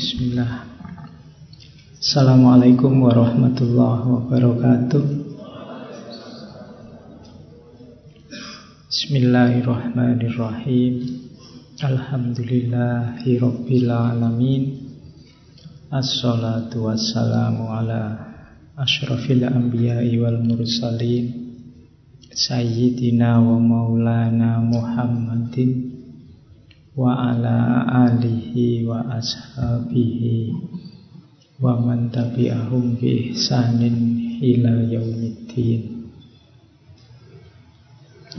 Bismillah. Assalamualaikum warahmatullahi wabarakatuh. Bismillahirrahmanirrahim. Alhamdulillahi Rabbil Alamin. Assalatu wassalamu ala ashrafil anbiya'i wal mursalin. Sayyidina wa maulana Muhammadin wa ala alihi wa ashabihi wa man tabi'ahum bi ihsanin ila yaumiddin.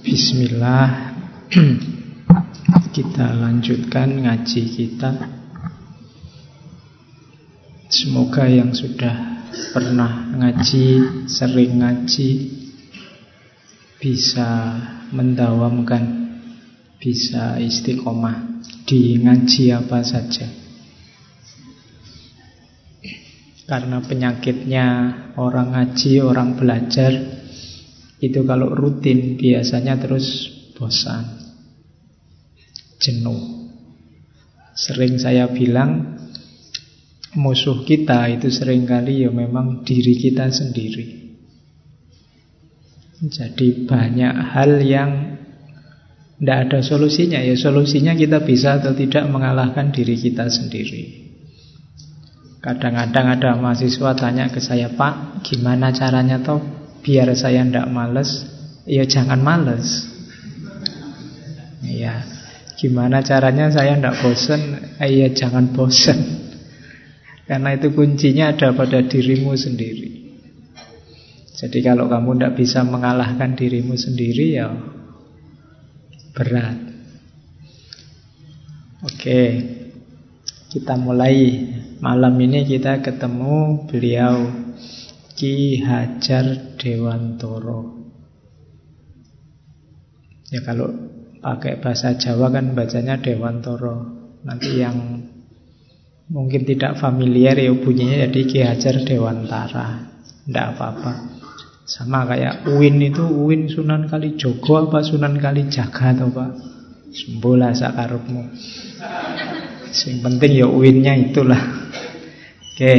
Bismillah. Kita lanjutkan ngaji kita. Semoga yang sudah pernah ngaji, sering ngaji Bisa mendawamkan bisa istiqomah di ngaji apa saja. Karena penyakitnya orang ngaji, orang belajar itu kalau rutin biasanya terus bosan, jenuh. Sering saya bilang musuh kita itu sering kali ya memang diri kita sendiri. Jadi banyak hal yang tidak ada solusinya. Ya Solusinya kita bisa atau tidak mengalahkan diri kita sendiri. Kadang-kadang ada mahasiswa tanya ke saya Pak gimana caranya toh Biar saya tidak males? Ya jangan males. Ya Gimana caranya saya tidak bosan Ya jangan bosan Karena itu kuncinya ada pada dirimu sendiri. Jadi kalau kamu tidak bisa mengalahkan dirimu sendiri ya berat. Oke, kita mulai. Malam ini kita ketemu beliau Ki Hajar Dewantoro. Ya kalau pakai bahasa Jawa kan bacanya Dewantoro. Nanti yang mungkin tidak familiar ya bunyinya jadi Ki Hajar Dewantara. Tidak apa-apa. Sama kayak Uin itu Uin Sunan Kali Jogo apa Sunan Kali Jaga atau apa? Sembola sakarupmu. Yang penting ya Uinnya itulah. Oke.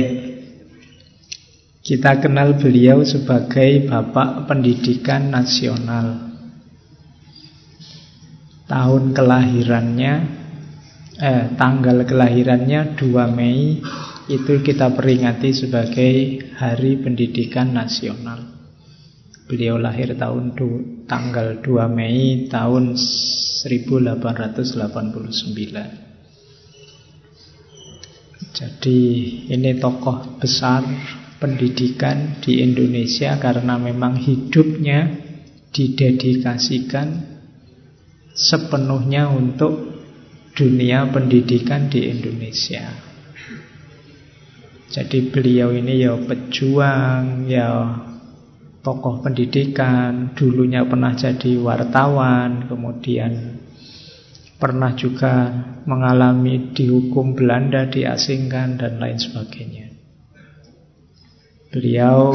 Kita kenal beliau sebagai Bapak Pendidikan Nasional. Tahun kelahirannya eh tanggal kelahirannya 2 Mei itu kita peringati sebagai Hari Pendidikan Nasional. Beliau lahir tahun du, tanggal 2 Mei tahun 1889. Jadi ini tokoh besar pendidikan di Indonesia karena memang hidupnya didedikasikan sepenuhnya untuk dunia pendidikan di Indonesia. Jadi beliau ini ya pejuang, ya tokoh pendidikan, dulunya pernah jadi wartawan, kemudian pernah juga mengalami dihukum Belanda, diasingkan, dan lain sebagainya. Beliau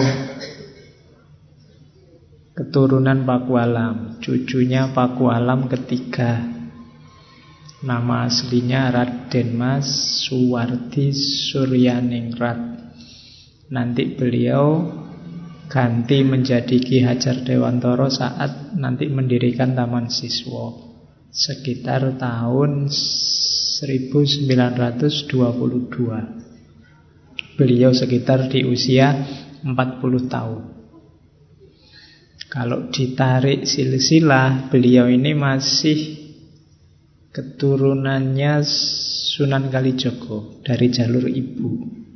keturunan Pakualam, cucunya Pakualam ketiga. Nama aslinya Raden Mas Suwardi Suryaningrat. Nanti beliau ganti menjadi Ki Hajar Dewantoro saat nanti mendirikan Taman Siswa sekitar tahun 1922. Beliau sekitar di usia 40 tahun. Kalau ditarik silsilah, beliau ini masih keturunannya Sunan Kalijogo dari jalur ibu.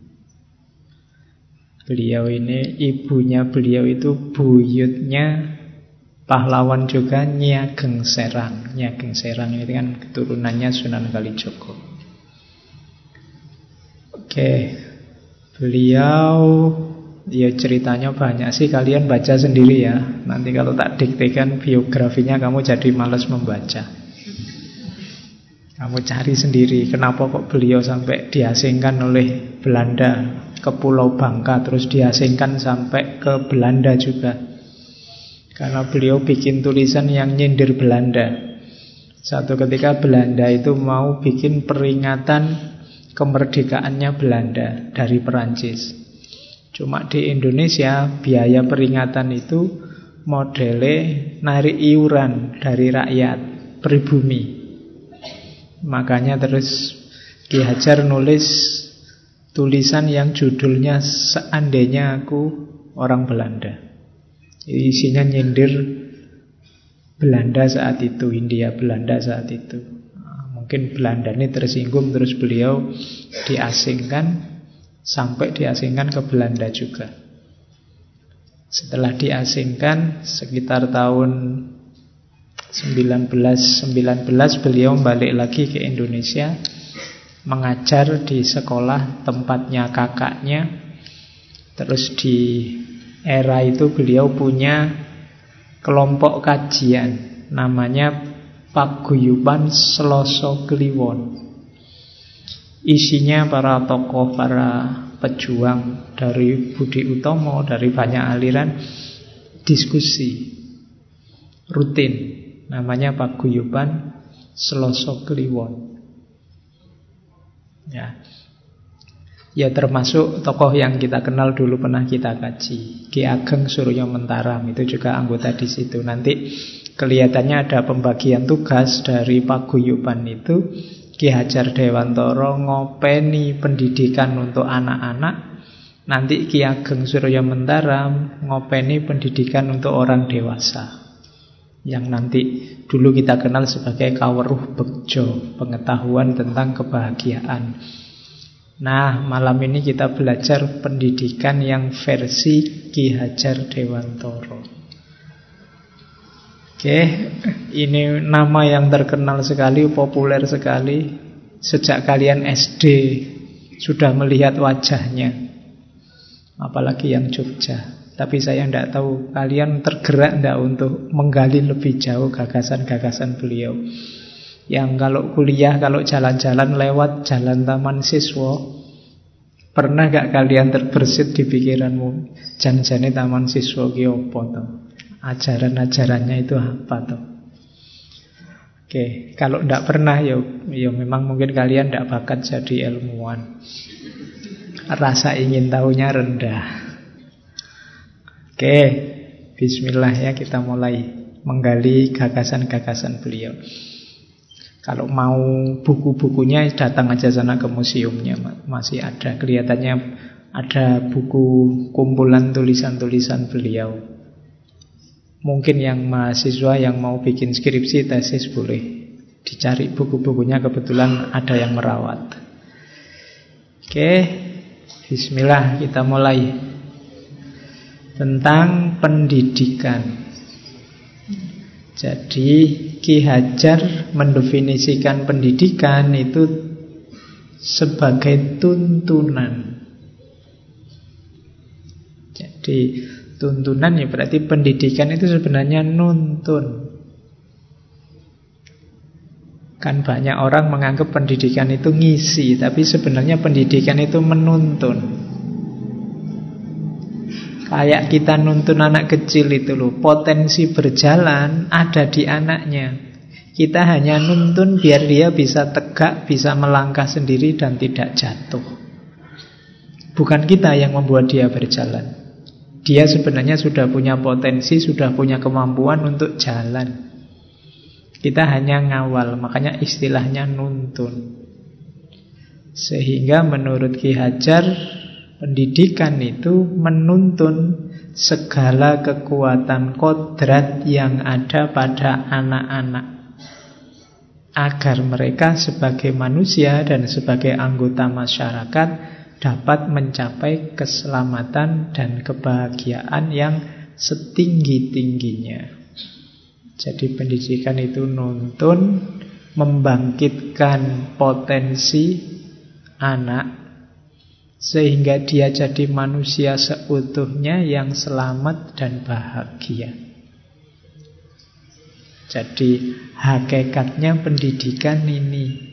Beliau ini, ibunya beliau itu buyutnya pahlawan juga Nyageng Serang. Nyageng Serang ini kan keturunannya Sunan Kalijogo. Oke, beliau ya ceritanya banyak sih kalian baca sendiri ya. Nanti kalau tak diktekan biografinya kamu jadi males membaca. Kamu cari sendiri kenapa kok beliau sampai diasingkan oleh Belanda ke Pulau Bangka terus diasingkan sampai ke Belanda juga. Karena beliau bikin tulisan yang nyindir Belanda. Satu ketika Belanda itu mau bikin peringatan kemerdekaannya Belanda dari Perancis. Cuma di Indonesia biaya peringatan itu modele narik iuran dari rakyat pribumi. Makanya terus Ki Hajar nulis tulisan yang judulnya Seandainya Aku Orang Belanda. Isinya nyindir Belanda saat itu, India Belanda saat itu. Mungkin Belanda ini tersinggung terus beliau diasingkan sampai diasingkan ke Belanda juga. Setelah diasingkan sekitar tahun 1919 beliau balik lagi ke Indonesia mengajar di sekolah tempatnya kakaknya. Terus di era itu beliau punya kelompok kajian namanya Paguyuban Seloso Kliwon. Isinya para tokoh, para pejuang dari Budi Utomo, dari banyak aliran diskusi rutin. Namanya Paguyuban Seloso Kliwon. Ya. Ya termasuk tokoh yang kita kenal dulu pernah kita kaji. Ki Ageng Suryo Mentaram itu juga anggota di situ. Nanti kelihatannya ada pembagian tugas dari paguyuban itu Ki Hajar Dewantoro ngopeni pendidikan untuk anak-anak Nanti Ki Ageng Surya Mentaram ngopeni pendidikan untuk orang dewasa Yang nanti dulu kita kenal sebagai kaweruh bekjo Pengetahuan tentang kebahagiaan Nah malam ini kita belajar pendidikan yang versi Ki Hajar Dewantoro Oke, ini nama yang terkenal sekali, populer sekali. Sejak kalian SD sudah melihat wajahnya. Apalagi yang Jogja. Tapi saya tidak tahu kalian tergerak tidak untuk menggali lebih jauh gagasan-gagasan beliau. Yang kalau kuliah, kalau jalan-jalan lewat jalan taman siswa, pernah gak kalian terbersit di pikiranmu? Jangan-jangan taman siswa ki ajaran-ajarannya itu apa tuh. Oke, kalau tidak pernah ya, ya memang mungkin kalian tidak bakat jadi ilmuwan. Rasa ingin tahunya rendah. Oke, Bismillah ya kita mulai menggali gagasan-gagasan beliau. Kalau mau buku-bukunya datang aja sana ke museumnya masih ada kelihatannya ada buku kumpulan tulisan-tulisan beliau Mungkin yang mahasiswa yang mau bikin skripsi, tesis boleh dicari buku-bukunya kebetulan ada yang merawat. Oke, bismillah kita mulai tentang pendidikan. Jadi Ki Hajar mendefinisikan pendidikan itu sebagai tuntunan. Jadi Tuntunan ya berarti pendidikan itu sebenarnya nuntun. Kan banyak orang menganggap pendidikan itu ngisi, tapi sebenarnya pendidikan itu menuntun. Kayak kita nuntun anak kecil itu loh, potensi berjalan ada di anaknya. Kita hanya nuntun biar dia bisa tegak, bisa melangkah sendiri dan tidak jatuh. Bukan kita yang membuat dia berjalan. Dia sebenarnya sudah punya potensi, sudah punya kemampuan untuk jalan. Kita hanya ngawal, makanya istilahnya nuntun. Sehingga menurut Ki Hajar, pendidikan itu menuntun segala kekuatan kodrat yang ada pada anak-anak. Agar mereka sebagai manusia dan sebagai anggota masyarakat dapat mencapai keselamatan dan kebahagiaan yang setinggi-tingginya. Jadi pendidikan itu nuntun membangkitkan potensi anak sehingga dia jadi manusia seutuhnya yang selamat dan bahagia. Jadi hakikatnya pendidikan ini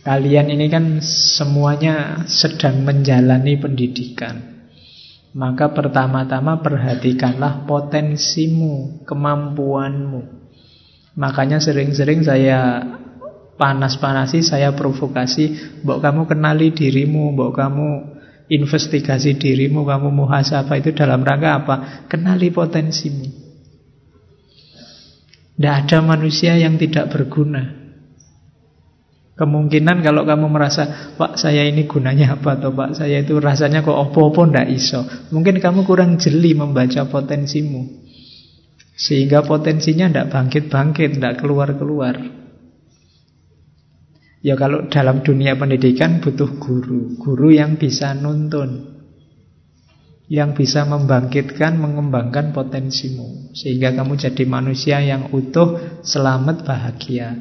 Kalian ini kan semuanya sedang menjalani pendidikan. Maka pertama-tama perhatikanlah potensimu, kemampuanmu. Makanya sering-sering saya panas-panasi, saya provokasi, mbok kamu kenali dirimu, mbok kamu investigasi dirimu, kamu muhasabah itu dalam rangka apa? Kenali potensimu. Tidak ada manusia yang tidak berguna. Kemungkinan kalau kamu merasa Pak saya ini gunanya apa atau Pak saya itu rasanya kok opo-opo ndak iso Mungkin kamu kurang jeli membaca potensimu Sehingga potensinya ndak bangkit-bangkit, ndak keluar-keluar Ya kalau dalam dunia pendidikan butuh guru Guru yang bisa nuntun Yang bisa membangkitkan, mengembangkan potensimu Sehingga kamu jadi manusia yang utuh, selamat, bahagia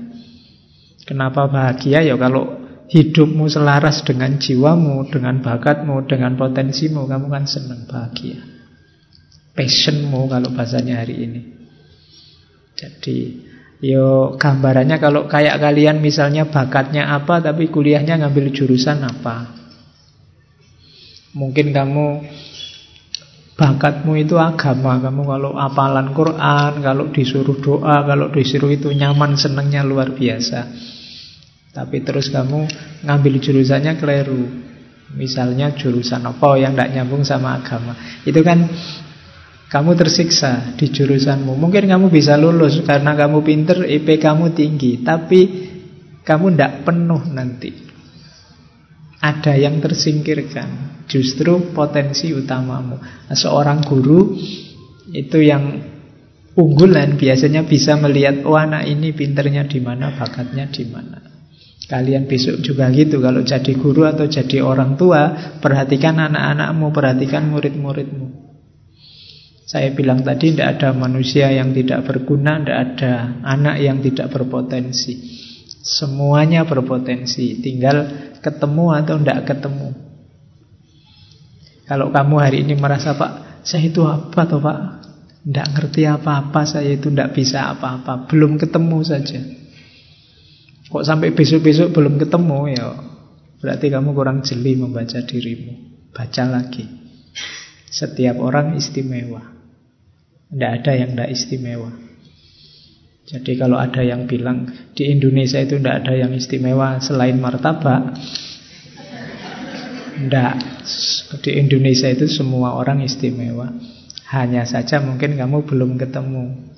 Kenapa bahagia? Ya kalau hidupmu selaras dengan jiwamu, dengan bakatmu, dengan potensimu, kamu kan senang bahagia. Passionmu kalau bahasanya hari ini. Jadi, yo gambarannya kalau kayak kalian misalnya bakatnya apa, tapi kuliahnya ngambil jurusan apa. Mungkin kamu bakatmu itu agama Kamu kalau apalan Quran Kalau disuruh doa Kalau disuruh itu nyaman senangnya luar biasa tapi terus kamu ngambil jurusannya keliru. Misalnya jurusan apa yang tidak nyambung sama agama. Itu kan kamu tersiksa di jurusanmu. Mungkin kamu bisa lulus karena kamu pinter, IP kamu tinggi. Tapi kamu tidak penuh nanti. Ada yang tersingkirkan. Justru potensi utamamu. Nah, seorang guru itu yang unggulan biasanya bisa melihat oh anak ini pinternya di mana, bakatnya di mana. Kalian besok juga gitu Kalau jadi guru atau jadi orang tua Perhatikan anak-anakmu Perhatikan murid-muridmu Saya bilang tadi Tidak ada manusia yang tidak berguna Tidak ada anak yang tidak berpotensi. Semuanya berpotensi. Tinggal ketemu atau tidak ketemu. Kalau kamu hari ini merasa Pak Saya itu apa toh Pak? Tidak ngerti apa-apa Saya itu tidak bisa apa-apa. Belum ketemu saja. Kok sampai besok-besok belum ketemu ya Berarti kamu kurang jeli membaca dirimu. Baca lagi. Setiap orang istimewa Tidak ada yang tidak istimewa. Jadi kalau ada yang bilang Di Indonesia itu tidak ada yang istimewa Selain martabak Tidak Di Indonesia itu semua orang istimewa. Hanya saja mungkin kamu belum ketemu.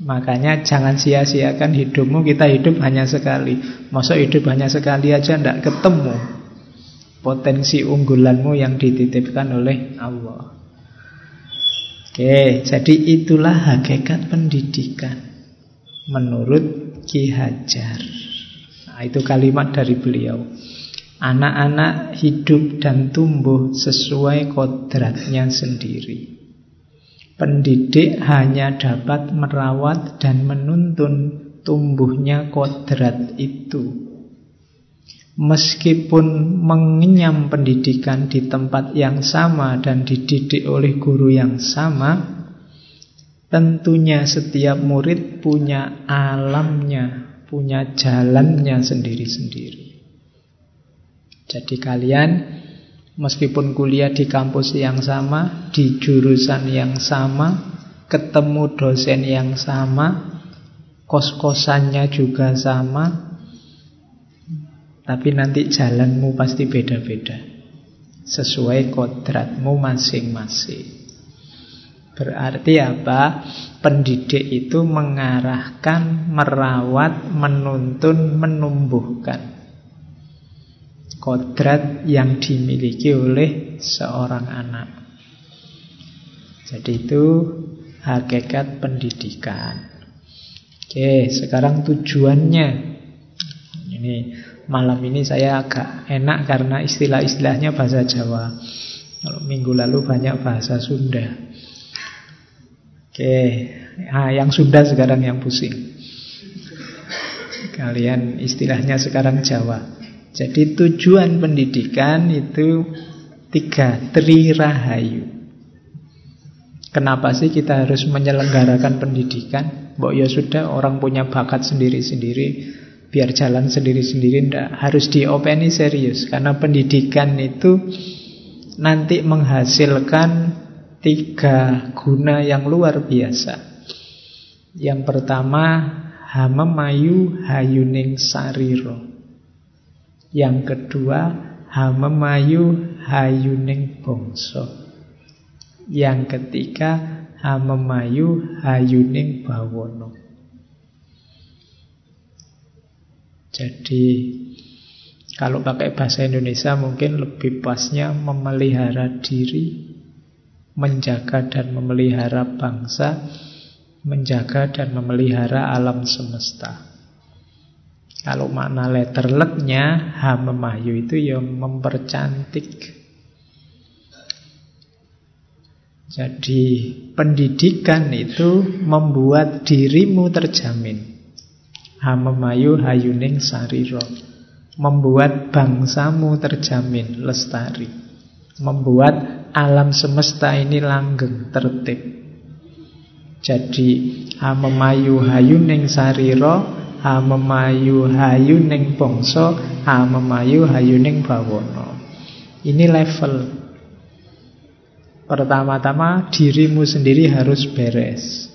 Makanya jangan sia-siakan hidupmu Kita hidup hanya sekali. Masa hidup hanya sekali aja tidak ketemu Potensi unggulanmu yang dititipkan oleh Allah Oke, jadi itulah hakikat pendidikan Menurut Ki Hajar. Nah itu kalimat dari beliau. Anak-anak hidup dan tumbuh sesuai kodratnya sendiri. Pendidik hanya dapat merawat dan menuntun tumbuhnya kodrat itu. Meskipun mengenyam pendidikan di tempat yang sama dan dididik oleh guru yang sama, tentunya setiap murid punya alamnya, punya jalannya sendiri-sendiri. Jadi kalian Meskipun kuliah di kampus yang sama, di jurusan yang sama, ketemu dosen yang sama, kos-kosannya juga sama, tapi nanti jalanmu pasti beda-beda. Sesuai kodratmu masing-masing. Berarti apa? Pendidik itu mengarahkan, merawat, menuntun, menumbuhkan kodrat yang dimiliki oleh seorang anak. Jadi itu hakikat pendidikan. Oke, sekarang tujuannya. Ini malam ini saya agak enak karena istilah-istilahnya bahasa Jawa. Kalau minggu lalu banyak bahasa Sunda. Oke, nah, yang Sunda sekarang yang pusing. Kalian istilahnya sekarang Jawa. Jadi tujuan pendidikan itu tiga, tri rahayu. Kenapa sih kita harus menyelenggarakan pendidikan? Mbok ya sudah orang punya bakat sendiri-sendiri, biar jalan sendiri-sendiri, ndak harus diopeni serius. Karena pendidikan itu nanti menghasilkan tiga guna yang luar biasa. Yang pertama hamemayu hayuning sariro. Yang kedua, hamemayu hayuning bongso. Yang ketiga, hamemayu hayuning bawono. Jadi kalau pakai bahasa Indonesia mungkin lebih pasnya memelihara diri, menjaga dan memelihara bangsa, menjaga dan memelihara alam semesta. Kalau makna letterletnya Hamemayu itu yang mempercantik. Jadi pendidikan itu membuat dirimu terjamin. Hamemayu hayuning sariro Membuat bangsamu terjamin lestari. Membuat alam semesta ini langgeng tertib. Jadi Hamemayu hayuning sariro Hamemayu hayuning bongso Hamemayu hayuning bawono Ini level. Pertama-tama dirimu sendiri harus beres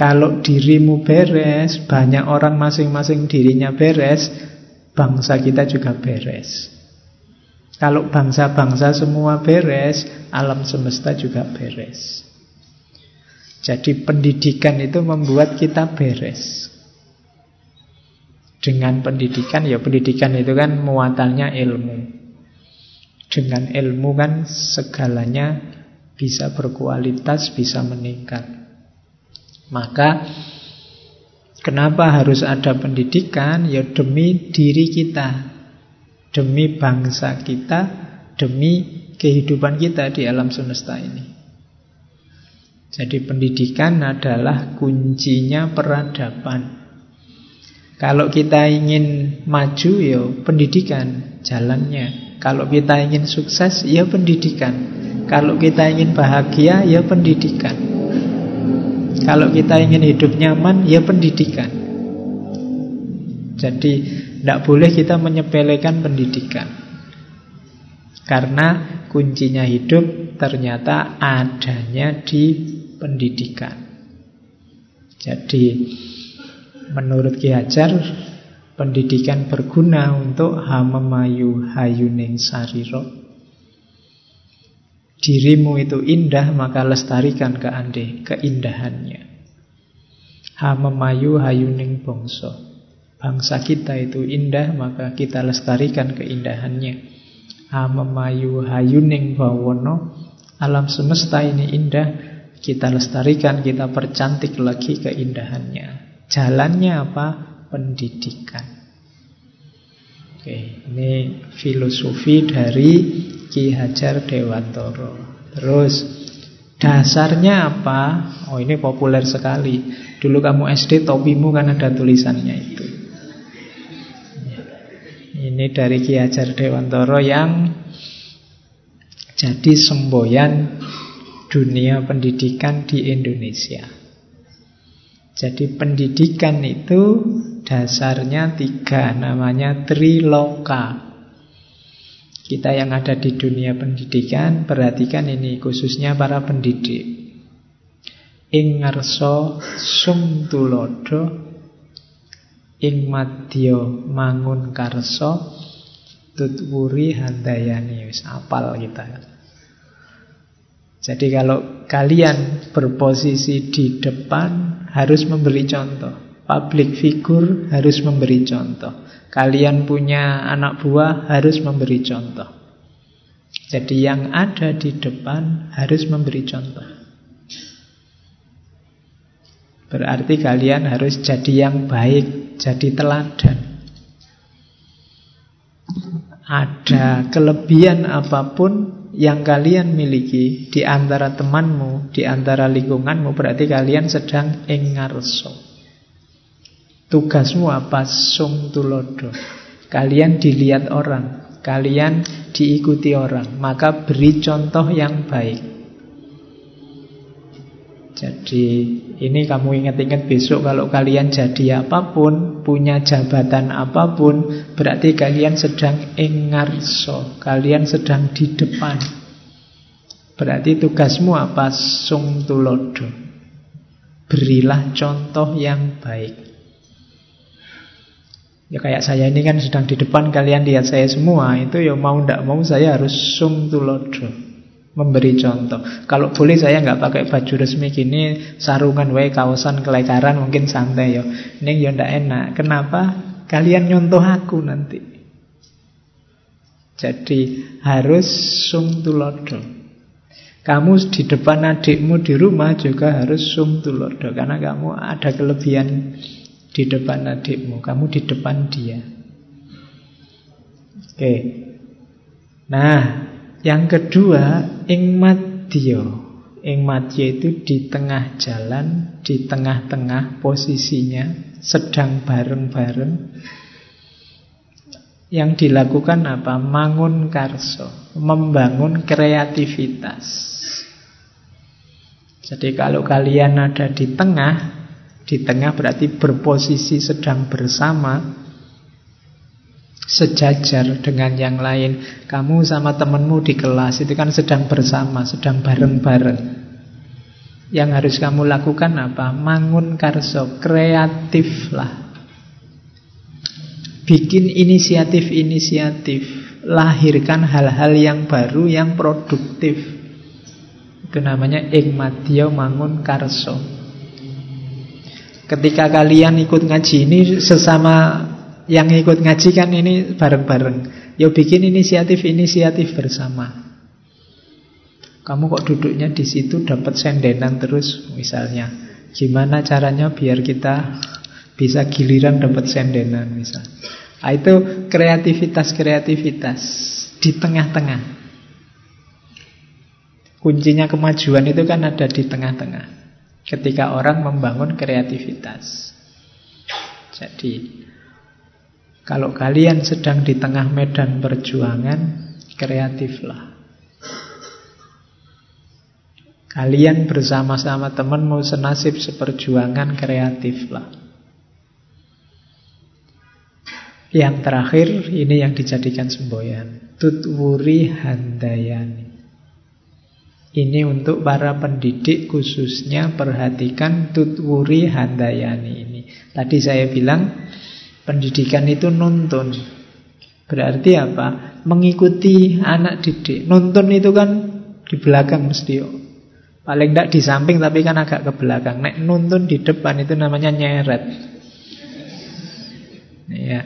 kalau dirimu beres, banyak orang masing-masing dirinya beres, bangsa kita juga beres. Kalau bangsa-bangsa semua beres, alam semesta juga beres. Jadi pendidikan itu membuat kita beres. Dengan pendidikan, ya pendidikan itu kan muatalnya ilmu. Dengan ilmu kan segalanya bisa berkualitas, bisa meningkat. Maka kenapa harus ada pendidikan? Ya demi diri kita, demi bangsa kita, demi kehidupan kita di alam semesta ini. Jadi pendidikan adalah kuncinya peradaban. Kalau kita ingin maju ya pendidikan jalannya. Kalau kita ingin sukses ya pendidikan. Kalau kita ingin bahagia ya pendidikan. Kalau kita ingin hidup nyaman, ya pendidikan. Jadi, tidak boleh kita menyepelekan pendidikan. Karena kuncinya hidup ternyata adanya di pendidikan. Jadi, menurut Ki Hajar, pendidikan berguna untuk hamemayu hayuning sariro dirimu itu indah, maka lestarikan ke ande keindahannya. Hamemayu hayuning bongso. Bangsa kita itu indah, maka kita lestarikan keindahannya. Hamemayu hayuning bawono. Alam semesta ini indah, kita lestarikan, kita percantik lagi keindahannya. Jalannya apa? Pendidikan. Oke, ini filosofi dari Ki Hajar Dewantoro. Terus dasarnya apa? Oh ini populer sekali. Dulu kamu SD topimu kan ada tulisannya itu. Ini dari Ki Hajar Dewantoro yang jadi semboyan dunia pendidikan di Indonesia. Jadi pendidikan itu dasarnya tiga, namanya triloka. Kita yang ada di dunia pendidikan, perhatikan ini khususnya para pendidik. Ing ngarso sum tulodo ing madya mangun karso tutwuri handayani apal kita. Jadi kalau kalian berposisi di depan harus memberi contoh. Public figure harus memberi contoh. Kalian punya anak buah harus memberi contoh. Jadi yang ada di depan harus memberi contoh. Berarti kalian harus jadi yang baik, jadi teladan. Ada kelebihan apa pun yang kalian miliki di antara temanmu, di antara lingkunganmu, berarti kalian sedang engarso. Tugasmu apa? Sung tulodo. Kalian dilihat orang, kalian diikuti orang, maka beri contoh yang baik. Jadi ini kamu ingat-ingat besok kalau kalian jadi apa pun, punya jabatan apa pun, berarti kalian sedang engarso, kalian sedang di depan. Berarti tugasmu apa? Sung tulodo. Berilah contoh yang baik. Ya kayak saya ini kan sedang di depan kalian lihat saya semua. Itu ya mau ndak mau saya harus sum tulodo Memberi contoh. Kalau boleh saya nggak pakai baju resmi gini Sarungan wae kawasan kelekaran mungkin santai ya. Ini ya ndak enak. Kenapa? Kalian nyontoh aku nanti. Jadi harus sum tulodo. Kamu di depan adikmu di rumah juga harus sum tulodo Karena kamu ada kelebihan di depan adikmu, kamu di depan dia. Oke. Nah, yang kedua, ing madya. Ing madya itu di tengah jalan, di tengah-tengah posisinya, sedang bareng-bareng. Yang dilakukan apa? Mangun karso, membangun kreativitas. Jadi kalau kalian ada di tengah, di tengah berarti berposisi sedang bersama Sejajar dengan yang lain. Kamu sama temenmu di kelas Itu kan sedang bersama, sedang bareng-bareng. Yang harus kamu lakukan apa? Mangun karso, kreatif lah Bikin inisiatif-inisiatif. Lahirkan hal-hal yang baru, yang produktif. Itu namanya Igmatio mangun karso Ketika kalian ikut ngaji ini sesama yang ikut ngaji kan ini bareng-bareng. Yo bikin inisiatif-inisiatif bersama. Kamu kok duduknya di situ dapat sendenan terus misalnya. Gimana caranya biar kita bisa giliran dapat sendenan misal. Nah, itu kreativitas-kreativitas di tengah-tengah. Kuncinya kemajuan itu kan ada di tengah-tengah. Ketika orang membangun kreativitas. Jadi, kalau kalian sedang di tengah medan perjuangan, kreatiflah. Kalian bersama-sama temanmu senasib seperjuangan kreatiflah. Yang terakhir ini yang dijadikan semboyan. Tutwuri handayani. Ini untuk para pendidik khususnya perhatikan tutwuri handayani ini. Tadi saya bilang pendidikan itu nuntun. Berarti apa? Mengikuti anak didik. Nuntun itu kan di belakang mesti. Paling tidak di samping tapi kan agak ke belakang. Nek nuntun di depan itu namanya nyeret. Ya,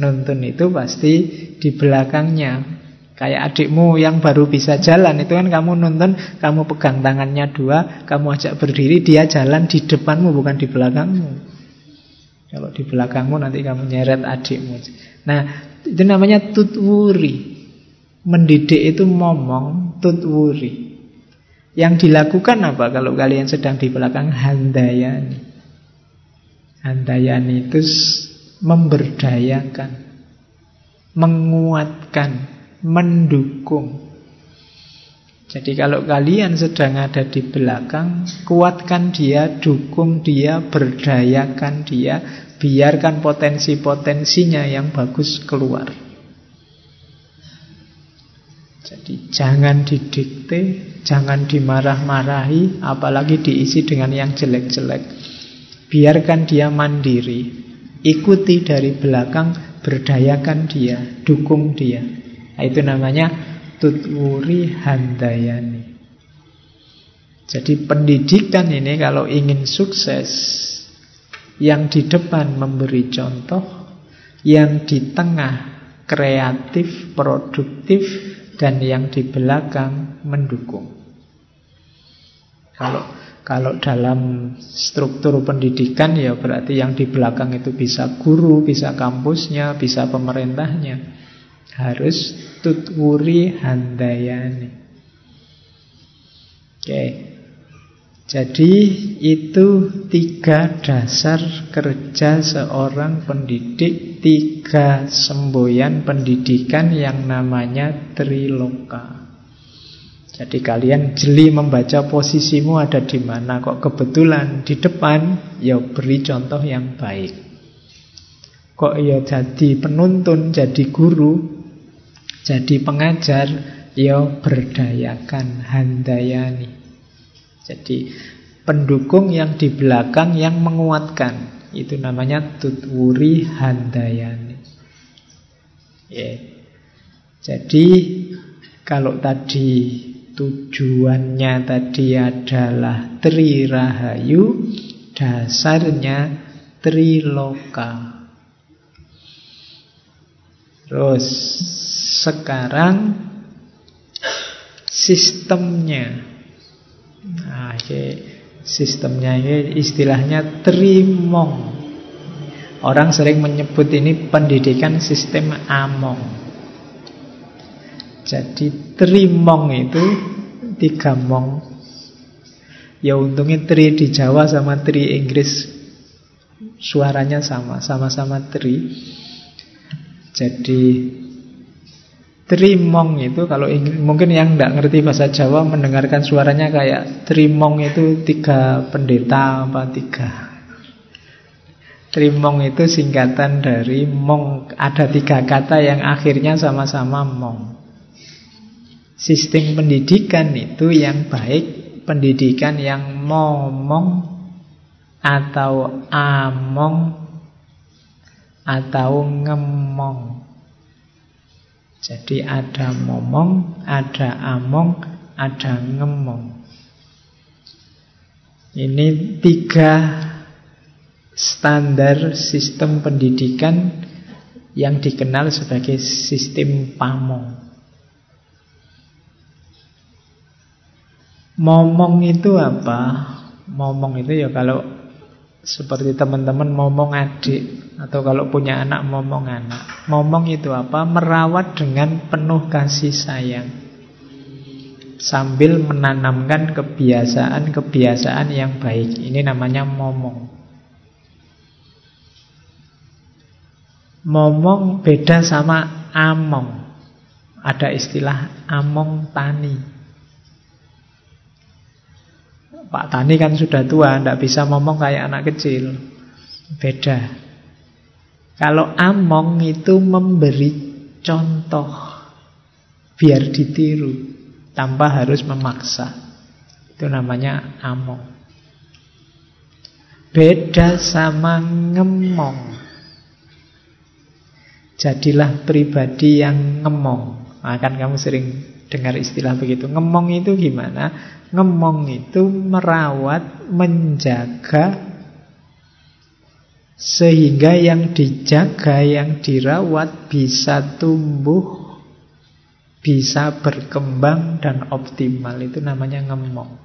nuntun itu pasti di belakangnya Kayak adikmu yang baru bisa jalan Itu kan kamu nonton Kamu pegang tangannya dua Kamu ajak berdiri Dia jalan di depanmu bukan di belakangmu. Kalau di belakangmu nanti kamu nyeret adikmu. Nah itu namanya tutwuri. Mendidik itu momong Tutwuri. Yang dilakukan apa kalau kalian sedang di belakang? Handayani. Handayani itu memberdayakan Menguatkan mendukung. Jadi kalau kalian sedang ada di belakang, kuatkan dia, dukung dia, berdayakan dia, biarkan potensi-potensinya yang bagus keluar. Jadi jangan didikte, jangan dimarah-marahi, apalagi diisi dengan yang jelek-jelek. Biarkan dia mandiri, ikuti dari belakang, berdayakan dia, dukung dia. Nah, itu namanya tutwuri handayani. Jadi pendidikan ini kalau ingin sukses Yang di depan memberi contoh Yang di tengah kreatif, produktif Dan yang di belakang mendukung Kalau kalau dalam struktur pendidikan ya berarti yang di belakang itu bisa guru, bisa kampusnya, bisa pemerintahnya. Harus tutwuri handayani. Oke. Jadi itu tiga dasar kerja seorang pendidik, tiga semboyan pendidikan yang namanya triloka. Jadi kalian jeli membaca posisimu ada di mana kok kebetulan di depan, ya beri contoh yang baik. Kok ya jadi penuntun, jadi guru, jadi pengajar ya berdayakan handayani. Jadi pendukung yang di belakang yang menguatkan. Itu namanya Tutwuri Handayani. Yeah. Jadi kalau tadi tujuannya tadi adalah Tri Rahayu, dasarnya Triloka. Terus sekarang sistemnya. Nah, sistemnya ini istilahnya trimong. Orang sering menyebut ini pendidikan sistem among. Jadi trimong itu tiga mong. Ya untungnya tri di Jawa sama tri Inggris suaranya sama, sama-sama tri. Jadi Trimong itu kalau ingin, mungkin yang tidak ngerti bahasa Jawa mendengarkan suaranya kayak Trimong itu tiga pendeta apa tiga? Trimong itu singkatan dari Mong. Ada tiga kata yang akhirnya sama-sama Mong. Sistem pendidikan itu yang baik Pendidikan yang momong Atau among Atau ngemong jadi ada momong, ada among, ada ngemong. Ini tiga standar sistem pendidikan yang dikenal sebagai sistem pamong. Momong itu apa? Momong itu ya kalau seperti teman-teman momong adik atau kalau punya anak momong anak. Momong itu apa? Merawat dengan penuh kasih sayang. Sambil menanamkan kebiasaan-kebiasaan yang baik. Ini namanya momong. Momong beda sama among. Ada istilah among tani Pak Tani kan sudah tua, tidak bisa ngomong kayak anak kecil. Beda. Kalau among itu memberi contoh biar ditiru tanpa harus memaksa. Itu namanya among. Beda sama ngemong. Jadilah pribadi yang ngemong. Akan kamu sering dengar istilah begitu. Ngemong itu gimana? Ngemong itu merawat, menjaga sehingga yang dijaga, yang dirawat bisa tumbuh, bisa berkembang dan optimal. Itu namanya ngemong.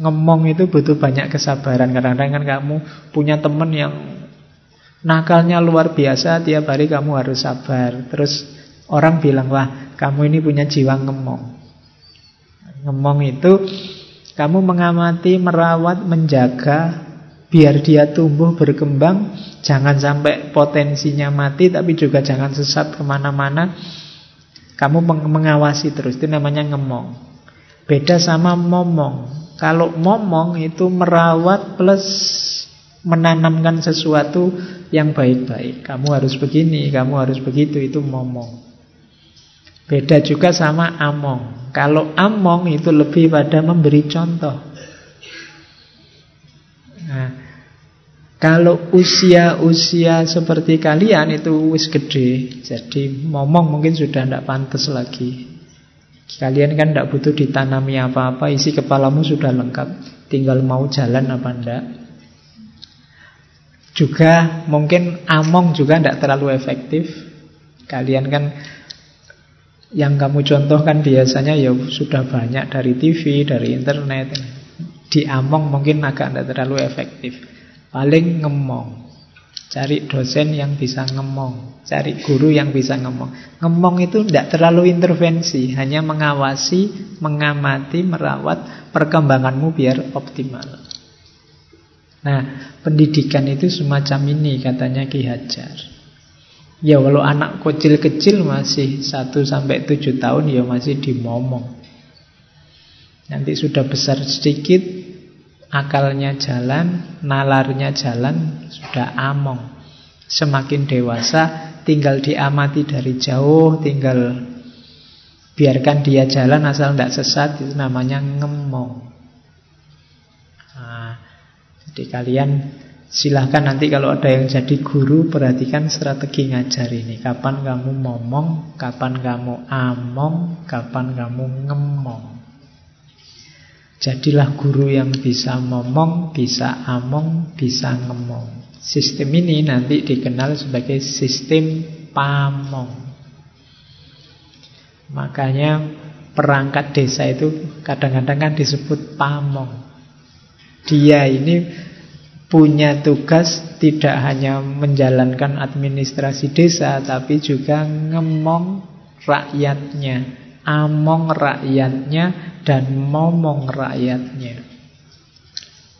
Ngemong itu butuh banyak kesabaran. Kadang-kadang kan kamu punya teman yang nakalnya luar biasa, tiap hari kamu harus sabar. Terus orang bilang, wah kamu ini punya jiwa ngemong. Ngemong itu kamu mengamati, merawat, menjaga biar dia tumbuh berkembang jangan sampai potensinya mati tapi juga jangan sesat ke mana-mana. Kamu mengawasi terus itu namanya ngemong. Beda sama momong. Kalau momong itu merawat plus menanamkan sesuatu yang baik-baik. Kamu harus begini kamu harus begitu itu momong beda juga sama among kalau among itu lebih pada memberi contoh Nah, kalau usia-usia seperti kalian itu wis gede, jadi ngomong mungkin sudah tidak pantas lagi. Kalian kan tidak butuh ditanami apa-apa, isi kepalamu sudah lengkap, tinggal mau jalan apa enggak. Juga mungkin among juga tidak terlalu efektif. Kalian kan yang kamu contohkan biasanya ya sudah banyak dari TV, dari internet. Di among mungkin agak tidak terlalu efektif. Paling ngemong. Cari dosen yang bisa ngemong. Cari guru yang bisa ngemong. Ngemong itu tidak terlalu intervensi. Hanya mengawasi, mengamati, merawat perkembanganmu biar optimal. Nah, pendidikan itu semacam ini katanya Ki Hajar. Ya kalau anak kecil-kecil masih 1 sampai 7 tahun ya masih dimomong. Nanti sudah besar sedikit, akalnya jalan, nalarnya jalan, sudah among. Semakin dewasa, tinggal diamati dari jauh, tinggal biarkan dia jalan asal tidak sesat, itu namanya ngemong. Nah, jadi kalian Silahkan nanti kalau ada yang jadi guru Perhatikan strategi ngajar ini. Kapan kamu ngomong Kapan kamu among Kapan kamu ngemong. Jadilah guru yang bisa ngomong Bisa among Bisa ngemong. Sistem ini nanti dikenal sebagai sistem pamong. Makanya perangkat desa itu kadang-kadang kan disebut pamong. Dia ini punya tugas tidak hanya menjalankan administrasi desa tapi juga ngemong rakyatnya, among rakyatnya dan momong rakyatnya.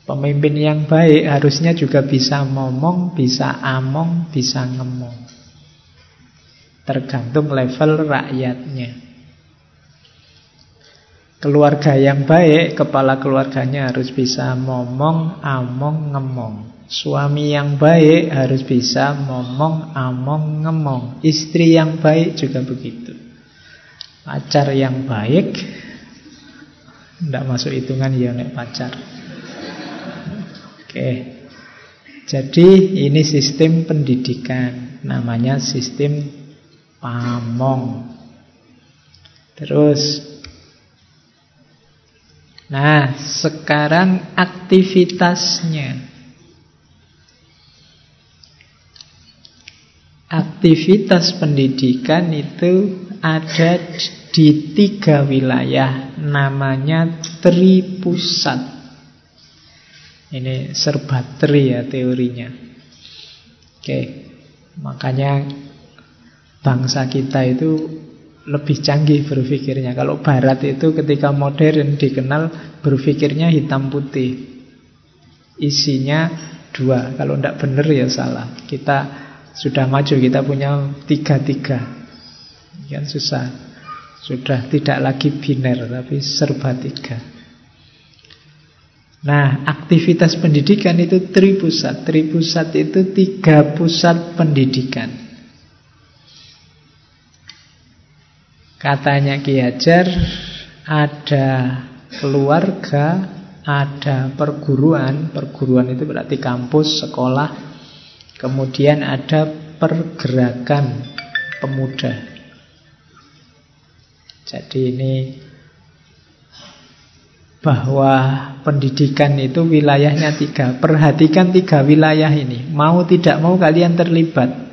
Pemimpin yang baik harusnya juga bisa ngomong, bisa among, bisa ngemong. Tergantung level rakyatnya. Keluarga yang baik, kepala keluarganya harus bisa ngomong, among, ngemong. Suami yang baik harus bisa ngomong, among, ngemong. Istri yang baik juga begitu. Pacar yang baik, tidak masuk hitungan ya nek pacar. Oke. Jadi ini sistem pendidikan, namanya sistem pamong. Terus Nah, sekarang aktivitasnya. Aktivitas pendidikan itu ada di tiga wilayah, namanya tripusat. Ini serba tri ya teorinya. Oke, makanya bangsa kita itu lebih canggih berpikirnya. Kalau barat itu ketika modern dikenal berpikirnya hitam putih. Isinya dua. Kalau tidak benar ya salah. Kita sudah maju, kita punya tiga-tiga. Kan susah. Sudah tidak lagi biner, tapi serba tiga. Nah, aktivitas pendidikan itu tripusat. Tripusat itu tiga pusat pendidikan. Katanya Ki Hajar ada keluarga, ada perguruan. Perguruan itu berarti kampus, sekolah. Kemudian ada pergerakan pemuda. Jadi ini bahwa pendidikan itu wilayahnya tiga. Perhatikan tiga wilayah ini. Mau tidak mau kalian terlibat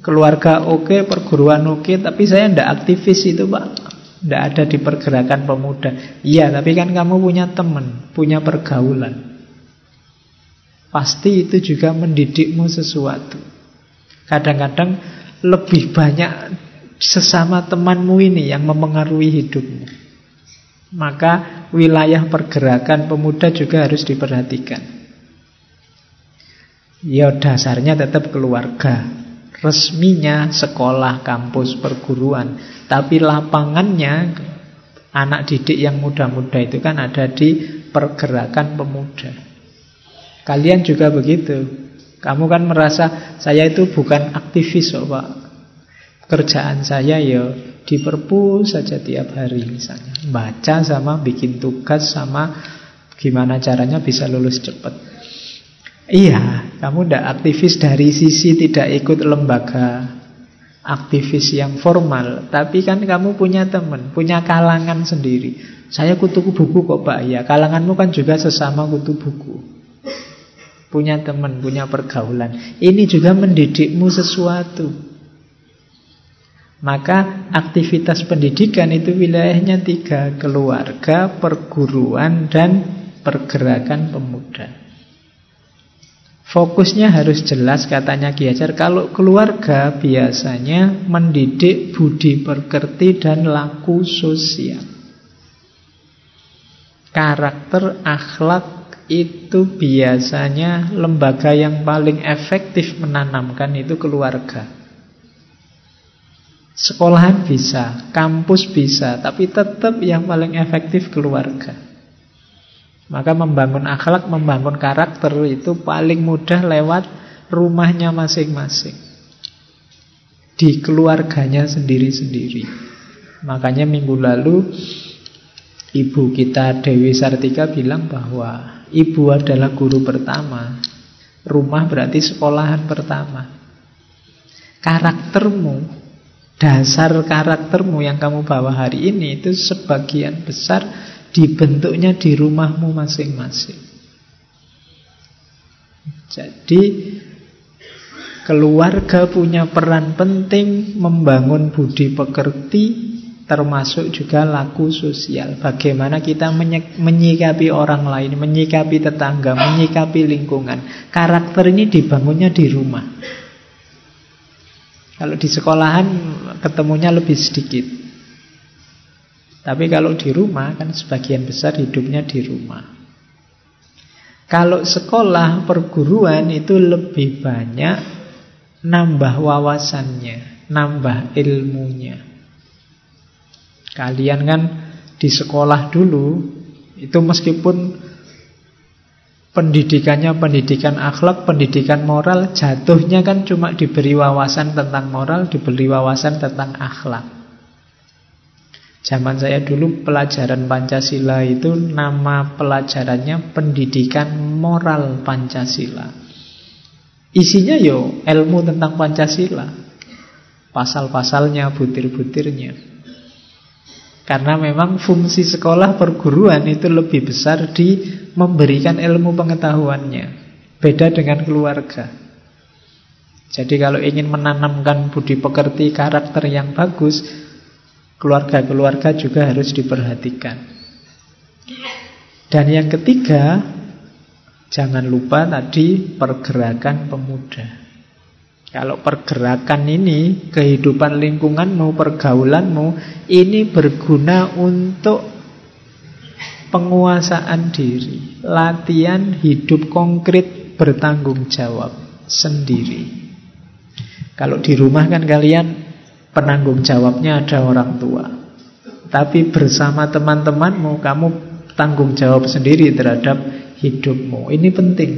keluarga oke, okay, perguruan oke, okay, tapi saya tidak aktivis itu pak. Tidak ada di pergerakan pemuda. Iya, tapi kan kamu punya teman, punya pergaulan. Pasti itu juga mendidikmu sesuatu. Kadang-kadang lebih banyak sesama temanmu ini yang memengaruhi hidupmu. Maka wilayah pergerakan pemuda juga harus diperhatikan. Ya dasarnya tetap keluarga resminya sekolah, kampus, perguruan. Tapi lapangannya anak didik yang muda-muda itu kan ada di pergerakan pemuda. Kalian juga begitu. Kamu kan merasa saya itu bukan aktivis kok Pak. Kerjaan saya ya di perpus saja tiap hari misalnya. Baca sama bikin tugas sama gimana caranya bisa lulus cepat. Iya, kamu tidak aktivis dari sisi tidak ikut lembaga aktivis yang formal, tapi kan kamu punya teman, punya kalangan sendiri. Saya kutu buku kok Pak, ya kalanganmu kan juga sesama kutu buku. Punya teman, punya pergaulan. Ini juga mendidikmu sesuatu. Maka aktivitas pendidikan itu wilayahnya tiga, keluarga, perguruan, dan pergerakan pemuda. Fokusnya harus jelas katanya Ki Kalau keluarga biasanya mendidik budi pekerti dan laku sosial. Karakter akhlak itu biasanya lembaga yang paling efektif menanamkan itu keluarga. Sekolahan bisa, kampus bisa, tapi tetap yang paling efektif keluarga maka membangun akhlak, membangun karakter itu paling mudah lewat rumahnya masing-masing. Di keluarganya sendiri-sendiri. Makanya minggu lalu ibu kita Dewi Sartika bilang bahwa Ibu adalah guru pertama. Rumah berarti sekolahan pertama. Karaktermu, dasar karaktermu yang kamu bawa hari ini itu sebagian besar dibentuknya di rumahmu masing-masing. Jadi keluarga punya peran penting membangun budi pekerti termasuk juga laku sosial. Bagaimana kita menyikapi orang lain, menyikapi tetangga, menyikapi lingkungan. Karakter ini dibangunnya di rumah. Kalau di sekolahan ketemunya lebih sedikit. Tapi kalau di rumah kan sebagian besar hidupnya di rumah. Kalau sekolah perguruan itu lebih banyak nambah wawasannya, nambah ilmunya. Kalian kan di sekolah dulu itu meskipun pendidikannya pendidikan akhlak, pendidikan moral, jatuhnya kan cuma diberi wawasan tentang moral, diberi wawasan tentang akhlak. Zaman saya dulu pelajaran Pancasila itu nama pelajarannya pendidikan moral Pancasila. Isinya yo ilmu tentang Pancasila. Pasal-pasalnya, butir-butirnya. Karena memang fungsi sekolah perguruan itu lebih besar di memberikan ilmu pengetahuannya. Beda dengan keluarga. Jadi kalau ingin menanamkan budi pekerti karakter yang bagus, keluarga-keluarga juga harus diperhatikan. Dan yang ketiga, jangan lupa tadi pergerakan pemuda. Kalau pergerakan ini, kehidupan lingkunganmu, pergaulanmu, ini berguna untuk penguasaan diri. Latihan hidup konkret bertanggung jawab sendiri. Kalau di rumah kan kalian penanggung jawabnya ada orang tua. Tapi bersama teman-temanmu, kamu tanggung jawab sendiri terhadap hidupmu. Ini penting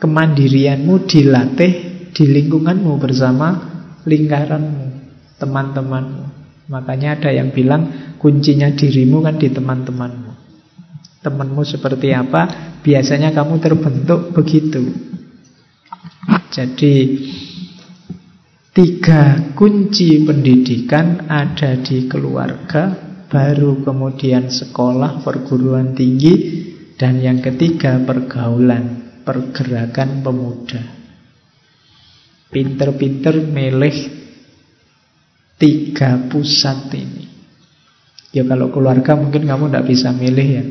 kemandirianmu dilatih di lingkunganmu bersama lingkaranmu, teman-temanmu. Makanya ada yang bilang kuncinya dirimu kan di teman-temanmu. Temanmu seperti apa, biasanya kamu terbentuk begitu. Jadi tiga kunci pendidikan ada di keluarga, baru kemudian sekolah, perguruan tinggi, dan yang ketiga pergaulan pergerakan pemuda. Pinter-pinter milih tiga pusat ini. Ya kalau keluarga mungkin kamu tidak bisa milih ya.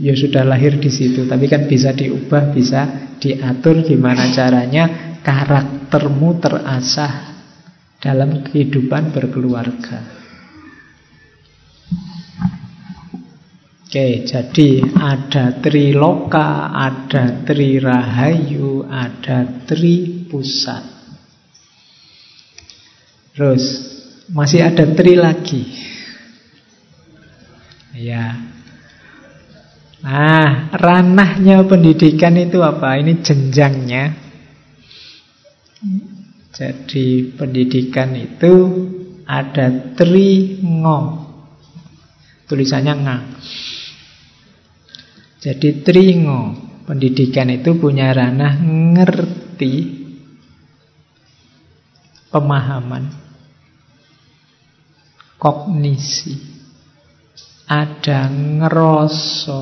Ya sudah lahir di situ, tapi kan bisa diubah, bisa diatur gimana caranya karaktermu terasah dalam kehidupan berkeluarga. Oke, jadi ada triloka, ada tri rahayu, ada tri pusat. Terus masih ada tri lagi. Ya. Nah, ranahnya pendidikan itu apa? Ini jenjangnya. Jadi pendidikan itu ada tri ngo. Tulisannya ngang. Jadi tringo Pendidikan itu punya ranah ngerti Pemahaman Kognisi Ada ngeroso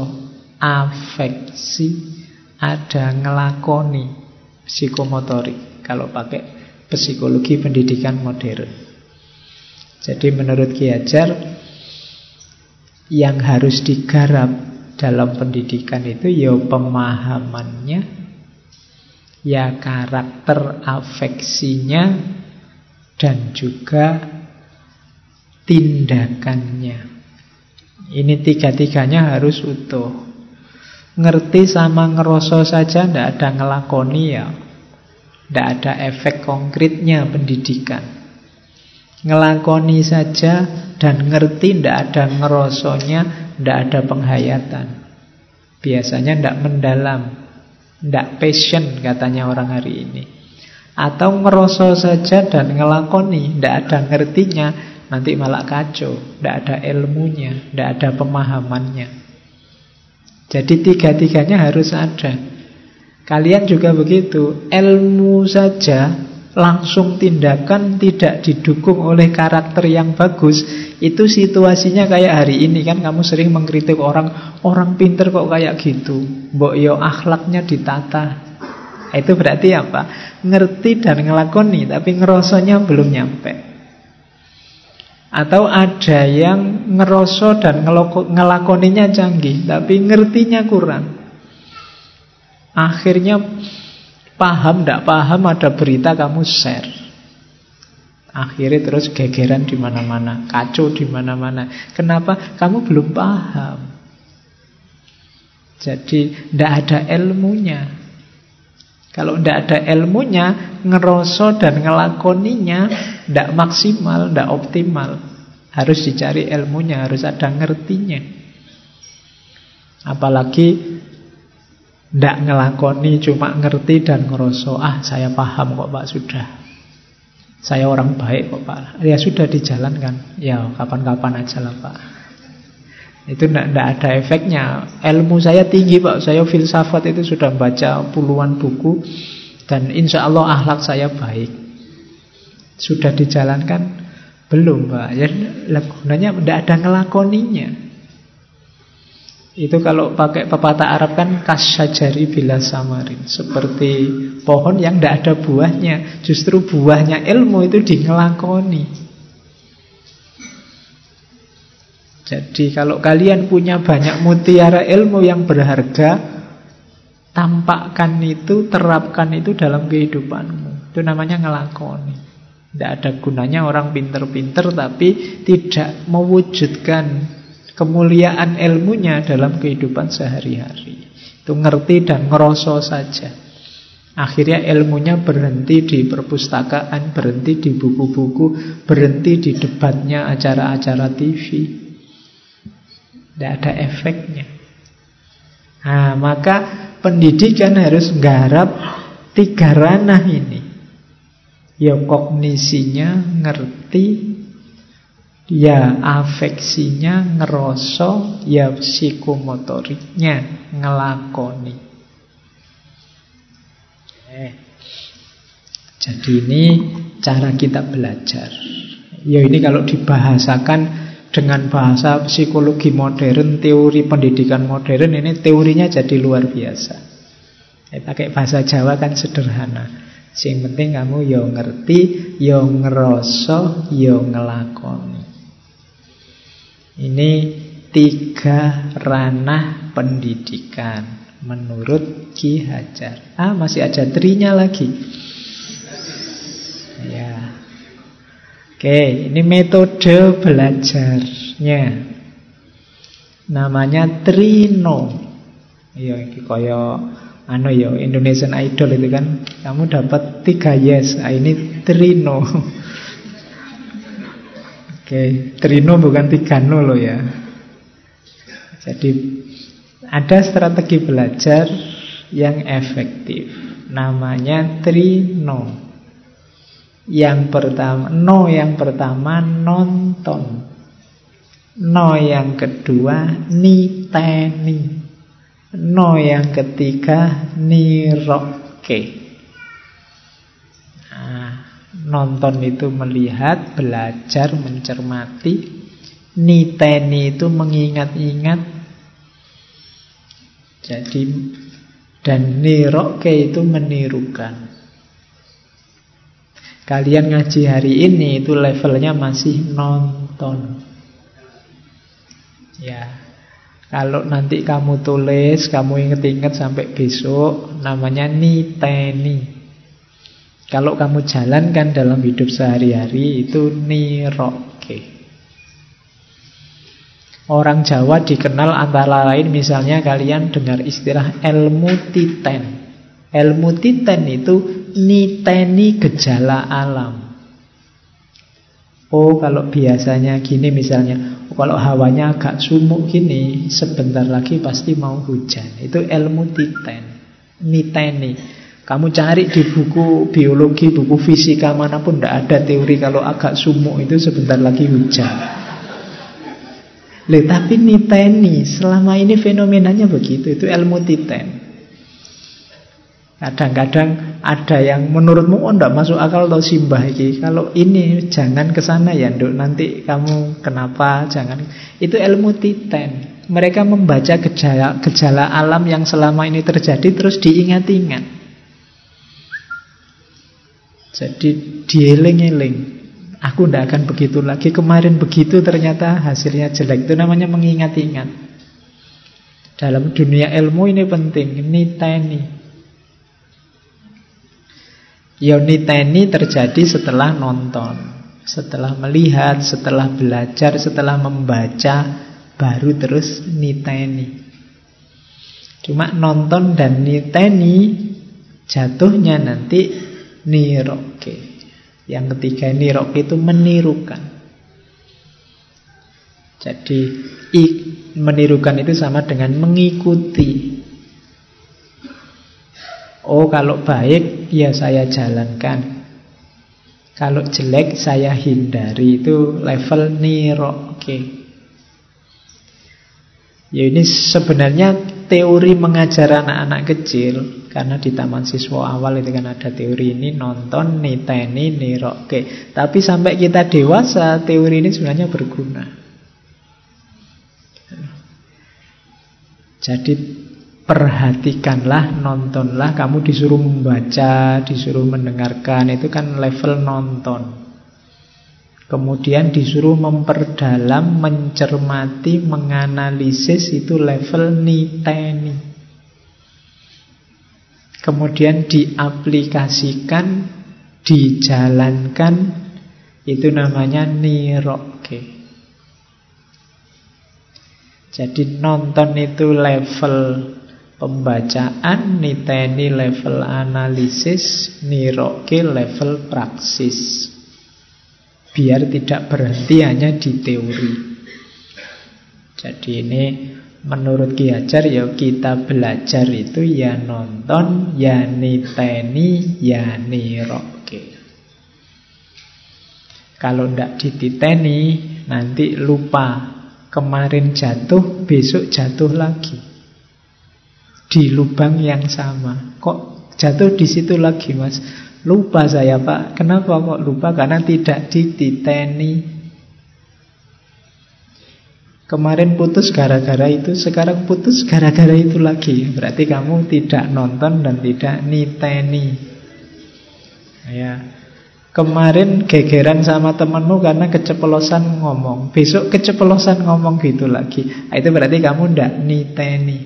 Afeksi Ada ngelakoni Psikomotorik Kalau pakai psikologi pendidikan modern Jadi menurut Ki Hajar Yang harus digarap dalam pendidikan itu ya pemahamannya, ya karakter afeksinya, dan juga tindakannya. Ini tiga-tiganya harus utuh. Ngerti sama ngeroso saja ndak ada ngelakoni ya. Ndak ada efek konkretnya pendidikan. Ngelakoni saja dan ngerti ndak ada ngerosonya tidak ada penghayatan. Biasanya tidak mendalam. Tidak passion katanya orang hari ini. Atau ngerosot saja dan ngelakoni. Tidak ada ngertinya. Nanti malah kacau. Tidak ada ilmunya. Tidak ada pemahamannya. Jadi tiga-tiganya harus ada. Kalian juga begitu. Ilmu saja langsung tindakan tidak didukung oleh karakter yang bagus. Itu situasinya kayak hari ini kan kamu sering mengkritik orang, orang pinter kok kayak gitu. Mbok yo akhlaknya ditata. Itu berarti apa? Ngerti dan ngelakoni tapi ngerosanya belum nyampe. Atau ada yang ngeroso dan ngelakoninya canggih tapi ngertinya kurang. Akhirnya paham, tidak paham ada berita kamu share. Akhirnya terus gegeran di mana-mana, kacau di mana-mana. Kenapa? Kamu belum paham. Jadi tidak ada ilmunya. Kalau tidak ada ilmunya, ngeroso dan ngelakoninya tidak maksimal, tidak optimal. Harus dicari ilmunya, harus ada ngertinya. Apalagi tidak ngelakoni, cuma ngerti dan ngerosok. Ah, saya paham kok Pak, sudah. Saya orang baik kok Pak. Ya sudah dijalankan. Ya kapan-kapan aja lah Pak. Itu tidak ada efeknya. Ilmu saya tinggi Pak. Saya filsafat itu sudah baca puluhan buku. Dan insya Allah ahlak saya baik. Sudah dijalankan? Belum Pak. Ya, gunanya tidak ada ngelakoninya. Itu kalau pakai pepatah Arab kan kasyajari bila samarin. Seperti pohon yang tidak ada buahnya Justru buahnya ilmu itu dingelakoni. Jadi kalau kalian punya banyak mutiara ilmu yang berharga Tampakkan itu, terapkan itu dalam kehidupanmu. Itu namanya ngelakoni. Tidak ada gunanya orang pinter-pinter Tapi tidak mewujudkan kemuliaan ilmunya dalam kehidupan sehari-hari. Itu ngerti dan ngeroso saja. Akhirnya ilmunya berhenti di perpustakaan, berhenti di buku-buku, berhenti di debatnya acara-acara TV. Tidak ada efeknya. Nah, maka pendidikan harus menggarap tiga ranah ini. Ya kognisinya, ngerti, Ya afeksinya ngeroso Ya psikomotoriknya Ngelakoni eh. Jadi ini cara kita belajar Ya ini kalau dibahasakan dengan bahasa psikologi modern, teori pendidikan modern ini teorinya jadi luar biasa. Eh, pakai bahasa Jawa kan sederhana. Yang penting kamu yo ngerti, yo ngeroso, yo ngelakoni. Ini tiga ranah pendidikan menurut Ki Hajar. Ah, masih ada trinya lagi. Ya. Oke, ini metode belajarnya. Namanya Trino. Ya, ini kaya anu ya Indonesian Idol itu kan. Kamu dapat tiga yes. Ah, ini Trino. Oke, trino bukan tiga nol loh ya. Jadi ada strategi belajar yang efektif. Namanya trino. Yang pertama, no yang pertama nonton. No yang kedua niteni. No yang ketiga niroke. Nonton itu melihat, belajar, mencermati. Niteni itu mengingat-ingat. Jadi dan niroke itu menirukan. Kalian ngaji hari ini itu levelnya masih nonton. Ya. Kalau nanti kamu tulis, kamu inget-inget sampai besok, namanya niteni. Kalau kamu jalankan dalam hidup sehari-hari itu niroke. Orang Jawa dikenal antara lain misalnya kalian dengar istilah ilmu titen. Ilmu titen itu niteni gejala alam. Oh kalau biasanya gini misalnya oh, Kalau hawanya agak sumuk gini Sebentar lagi pasti mau hujan Itu ilmu titen Niteni kamu cari di buku biologi, buku fisika mana pun tidak ada teori kalau agak sumuk itu sebentar lagi hujan. Loh, tapi niteni selama ini fenomenanya begitu, itu ilmu titen. Kadang-kadang ada yang menurutmu oh enggak masuk akal atau simbah ini. Kalau ini jangan ke sana ya, Nduk. Nanti kamu kenapa? Jangan. Itu ilmu titen. Mereka membaca gejala, gejala alam yang selama ini terjadi terus diingat-ingat. Jadi dieling-eling. Aku tidak akan begitu lagi. Kemarin begitu ternyata hasilnya jelek. Itu namanya mengingat-ingat. Dalam dunia ilmu ini penting. Niteni. Yoniteni terjadi setelah nonton, setelah melihat, setelah belajar, setelah membaca, baru terus niteni. Cuma nonton dan niteni jatuhnya nanti niroke. Yang ketiga niroke itu menirukan. Jadi menirukan itu sama dengan mengikuti. Oh kalau baik ya saya jalankan. Kalau jelek saya hindari. Itu level niroke. Ya ini sebenarnya teori mengajar anak-anak kecil Karena di taman siswa awal itu kan ada teori ini Nonton, niteni, niroke Tapi sampai kita dewasa teori ini sebenarnya berguna Jadi perhatikanlah, nontonlah, kamu disuruh membaca, disuruh mendengarkan, itu kan level nonton. Kemudian disuruh memperdalam, mencermati, menganalisis, itu level niteni. Kemudian diaplikasikan, dijalankan, itu namanya niroke. Jadi nonton itu level Pembacaan niteni level analisis, niroke level praksis. Biar tidak berhenti hanya di teori. Jadi ini menurut Ki Hajar ya kita belajar itu ya nonton, ya niteni, ya niroke. Kalau tidak dititeni nanti lupa. Kemarin jatuh, besok jatuh lagi di lubang yang sama. Kok jatuh di situ lagi, Mas? Lupa saya, Pak. Kenapa kok lupa? Karena tidak dititeni. Kemarin putus gara-gara itu, sekarang putus gara-gara itu lagi. Berarti kamu tidak nonton dan tidak niteni. Ya. Kemarin gegeran sama temanmu karena keceplosan ngomong. Besok keceplosan ngomong gitu lagi. Nah, itu berarti kamu tidak niteni.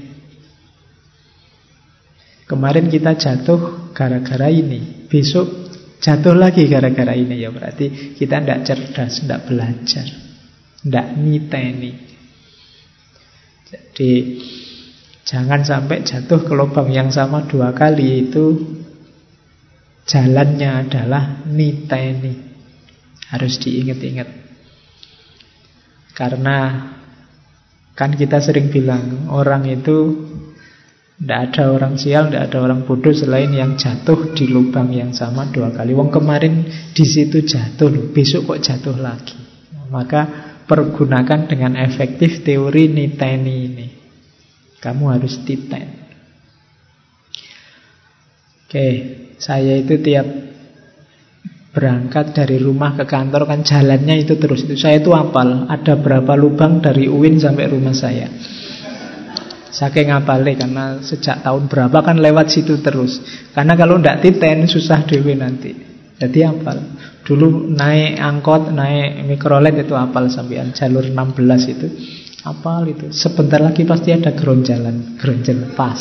Kemarin kita jatuh gara-gara ini Besok jatuh lagi gara-gara ini Ya berarti kita tidak cerdas Tidak belajar Tidak niteni Jadi Jangan sampai jatuh ke lubang yang sama dua kali Itu Jalannya adalah niteni Harus diingat-ingat Karena Kan kita sering bilang Orang itu tidak ada orang sial, tidak ada orang bodoh selain yang jatuh di lubang yang sama dua kali. Wong kemarin di situ jatuh, besok kok jatuh lagi. Maka pergunakan dengan efektif teori niteni ini. Kamu harus titen. Oke, saya itu tiap berangkat dari rumah ke kantor kan jalannya itu terus itu saya itu apal ada berapa lubang dari UIN sampai rumah saya Saking ngapale karena sejak tahun berapa kan lewat situ terus. Karena kalau ndak titen susah dewi nanti. Jadi apal. Dulu naik angkot, naik mikrolet itu apal sampean jalur 16 itu. Apal itu. Sebentar lagi pasti ada geronjalan, geronjal pas.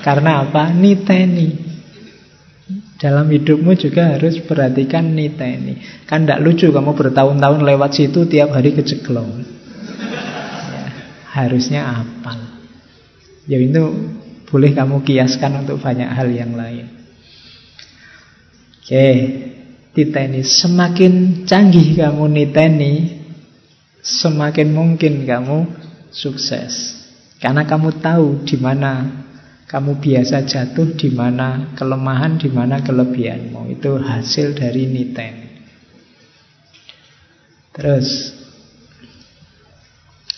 Karena apa? Niteni. Dalam hidupmu juga harus perhatikan niteni. Kan tidak lucu kamu bertahun-tahun lewat situ tiap hari keceklong harusnya apal. Ya itu boleh kamu kiaskan untuk banyak hal yang lain. Oke, titeni semakin canggih kamu niteni, semakin mungkin kamu sukses. Karena kamu tahu di mana kamu biasa jatuh, di mana kelemahan, di mana kelebihanmu. Itu hasil dari niteni. Terus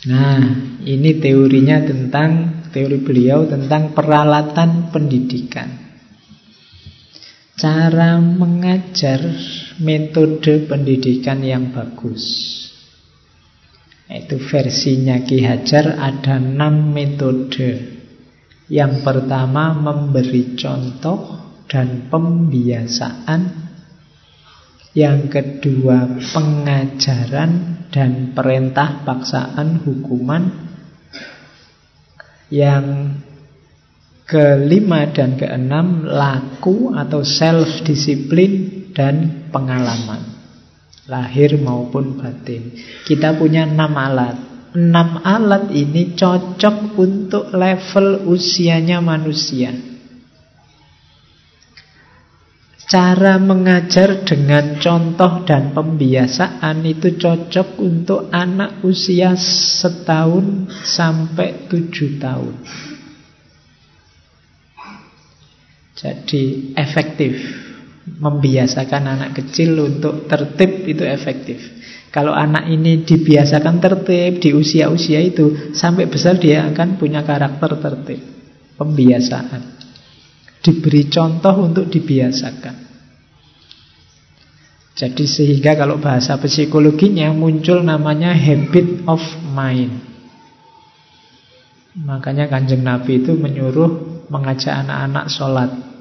Nah, ini teorinya tentang teori beliau tentang peralatan pendidikan. Cara mengajar metode pendidikan yang bagus. Itu versinya Ki Hajar ada enam metode. Yang pertama memberi contoh dan pembiasaan. Yang kedua pengajaran dan perintah paksaan hukuman. Yang kelima dan keenam laku atau self disiplin dan pengalaman. Lahir maupun batin. Kita punya enam alat. Enam alat ini cocok untuk level usianya manusia. Cara mengajar dengan contoh dan pembiasaan itu cocok untuk anak usia setahun sampai tujuh tahun. Jadi efektif. Membiasakan anak kecil untuk tertib itu efektif. Kalau anak ini dibiasakan tertib di usia-usia itu Sampai besar dia akan punya karakter tertib. Pembiasaan. Diberi contoh untuk dibiasakan. Jadi sehingga kalau bahasa psikologinya muncul namanya habit of mind. Makanya kanjeng Nabi itu menyuruh mengajak anak-anak sholat.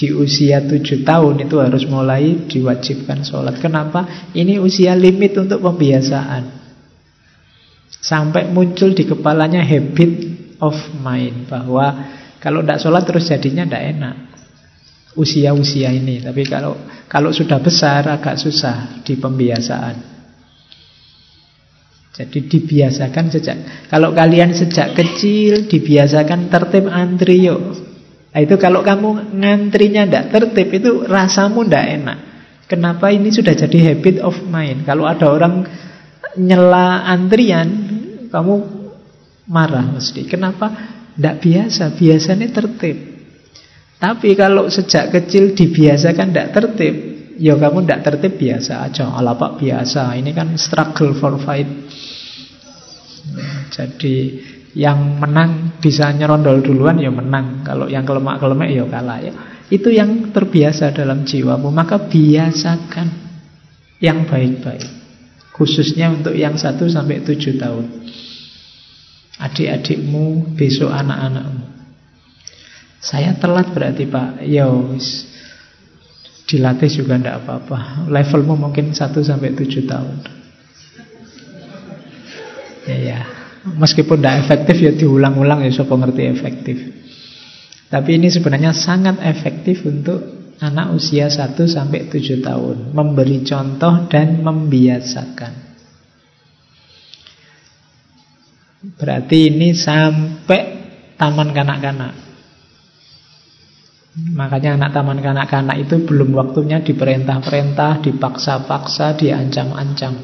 Di usia tujuh tahun itu harus mulai diwajibkan sholat. Kenapa? Ini usia limit untuk pembiasaan. Sampai muncul di kepalanya habit of mind. Bahwa kalau tidak sholat terus jadinya tidak enak usia-usia ini. Tapi kalau kalau sudah besar agak susah di pembiasaan. Jadi dibiasakan sejak kalau kalian sejak kecil dibiasakan tertib antri yuk. Nah, itu kalau kamu ngantrinya tidak tertib itu rasamu tidak enak. Kenapa ini sudah jadi habit of mind? Kalau ada orang nyela antrian, kamu marah mesti. Kenapa? Tidak biasa. Biasanya tertib. Tapi kalau sejak kecil dibiasakan tidak tertib, ya kamu tidak tertib biasa aja. Ala pak biasa. Ini kan struggle for fight. Jadi yang menang bisa nyerondol duluan ya menang. Kalau yang kelemak-kelemek ya kalah ya. Itu yang terbiasa dalam jiwamu. Maka biasakan yang baik-baik. Khususnya untuk yang satu sampai tujuh tahun. Adik-adikmu, besok anak-anakmu. Saya telat berarti Pak. Ya dilatih juga tidak apa-apa. Levelmu mungkin 1 sampai 7 tahun. Ya ya. Meskipun tidak efektif ya diulang-ulang ya siapa ngerti efektif. Tapi ini sebenarnya sangat efektif untuk anak usia 1 sampai 7 tahun. Memberi contoh dan membiasakan. Berarti ini sampai taman kanak-kanak. Makanya anak taman kanak-kanak itu belum waktunya diperintah-perintah, dipaksa-paksa, diancam-ancam.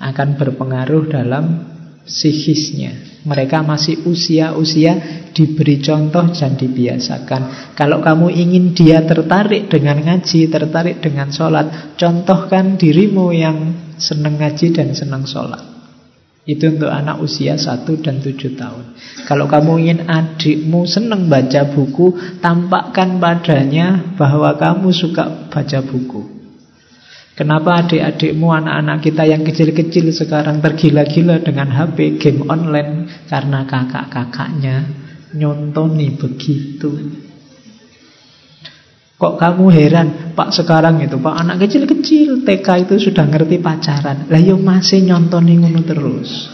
Akan berpengaruh dalam psikisnya. Mereka masih usia-usia diberi contoh dan dibiasakan. Kalau kamu ingin dia tertarik dengan ngaji, tertarik dengan sholat, contohkan dirimu yang senang ngaji dan senang sholat. Itu untuk anak usia 1 dan 7 tahun. Kalau kamu ingin adikmu senang baca buku, tampakkan padanya bahwa kamu suka baca buku. Kenapa adik-adikmu, anak-anak kita yang kecil-kecil sekarang tergila-gila dengan HP, game online? Karena kakak-kakaknya nyontoni begitu. Kok kamu heran, Pak sekarang itu, Pak anak kecil-kecil TK itu sudah ngerti pacaran. Lah yo masih nyontoni ngono terus.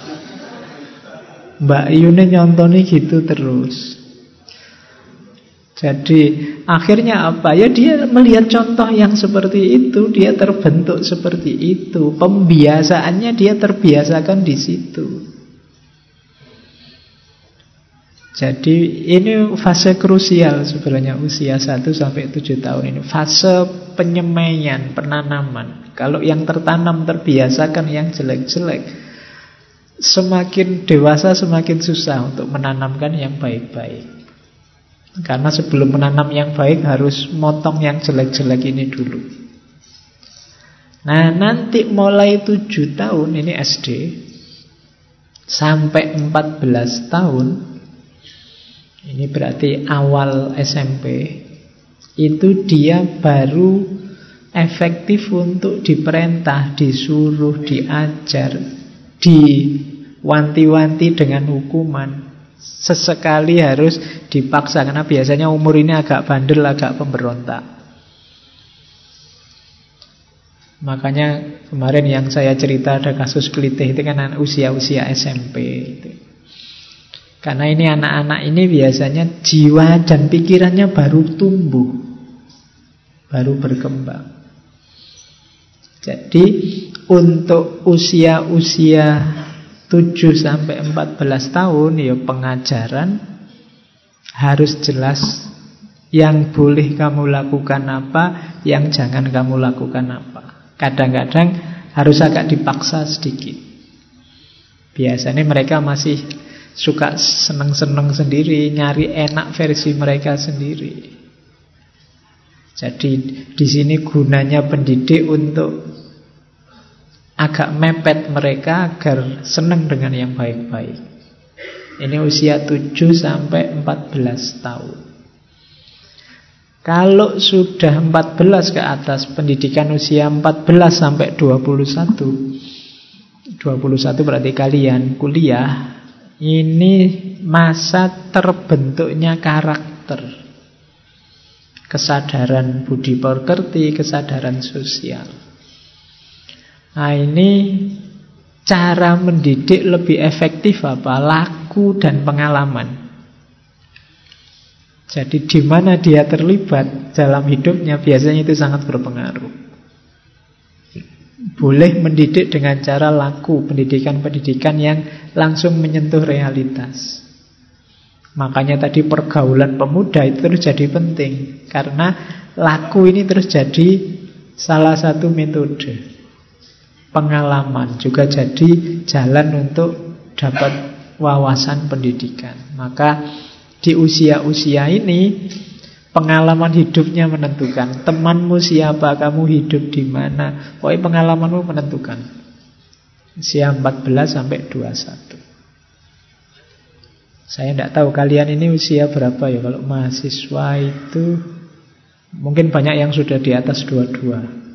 Mbak Yune nyontoni gitu terus. Jadi akhirnya apa? Ya dia melihat contoh yang seperti itu, dia terbentuk seperti itu. Pembiasaannya dia terbiasakan di situ. Jadi ini fase krusial sebenarnya usia 1 sampai 7 tahun ini. Fase penyemaian, penanaman. Kalau yang tertanam terbiasakan yang jelek-jelek. Semakin dewasa semakin susah untuk menanamkan yang baik-baik. Karena sebelum menanam yang baik harus motong yang jelek-jelek ini dulu. Nah nanti mulai 7 tahun ini SD sampai 14 tahun, ini berarti awal SMP, itu dia baru efektif untuk diperintah, disuruh, diajar, diwanti-wanti dengan hukuman. Sesekali harus dipaksa karena biasanya umur ini agak bandel, agak pemberontak. Makanya kemarin yang saya cerita ada kasus kelitih itu kan usia-usia SMP itu. Karena ini anak-anak ini biasanya jiwa dan pikirannya baru tumbuh, baru berkembang. Jadi untuk usia-usia 7 sampai 14 tahun ya pengajaran harus jelas yang boleh kamu lakukan apa, yang jangan kamu lakukan apa. Kadang-kadang harus agak dipaksa sedikit. Biasanya mereka masih suka seneng-seneng sendiri, nyari enak versi mereka sendiri. Jadi di sini gunanya pendidik untuk agak mepet mereka agar senang dengan yang baik-baik. Ini usia 7 sampai 14 tahun. Kalau sudah 14 ke atas pendidikan usia 14 sampai 21 21 berarti kalian kuliah ini masa terbentuknya karakter. Kesadaran budi pekerti, kesadaran sosial. Nah ini cara mendidik lebih efektif apa? Laku dan pengalaman. Jadi di mana dia terlibat dalam hidupnya biasanya itu sangat berpengaruh. Boleh mendidik dengan cara laku, pendidikan-pendidikan yang langsung menyentuh realitas. Makanya tadi pergaulan pemuda itu terus jadi penting Karena laku ini terus jadi salah satu metode Pengalaman juga jadi jalan untuk dapat wawasan pendidikan Maka di usia-usia ini Pengalaman hidupnya menentukan. Temanmu siapa, kamu hidup di mana. Pokoknya pengalamanmu menentukan. Usia 14 sampai 21. Saya tidak tahu kalian ini usia berapa ya. Kalau mahasiswa itu mungkin banyak yang sudah di atas 22.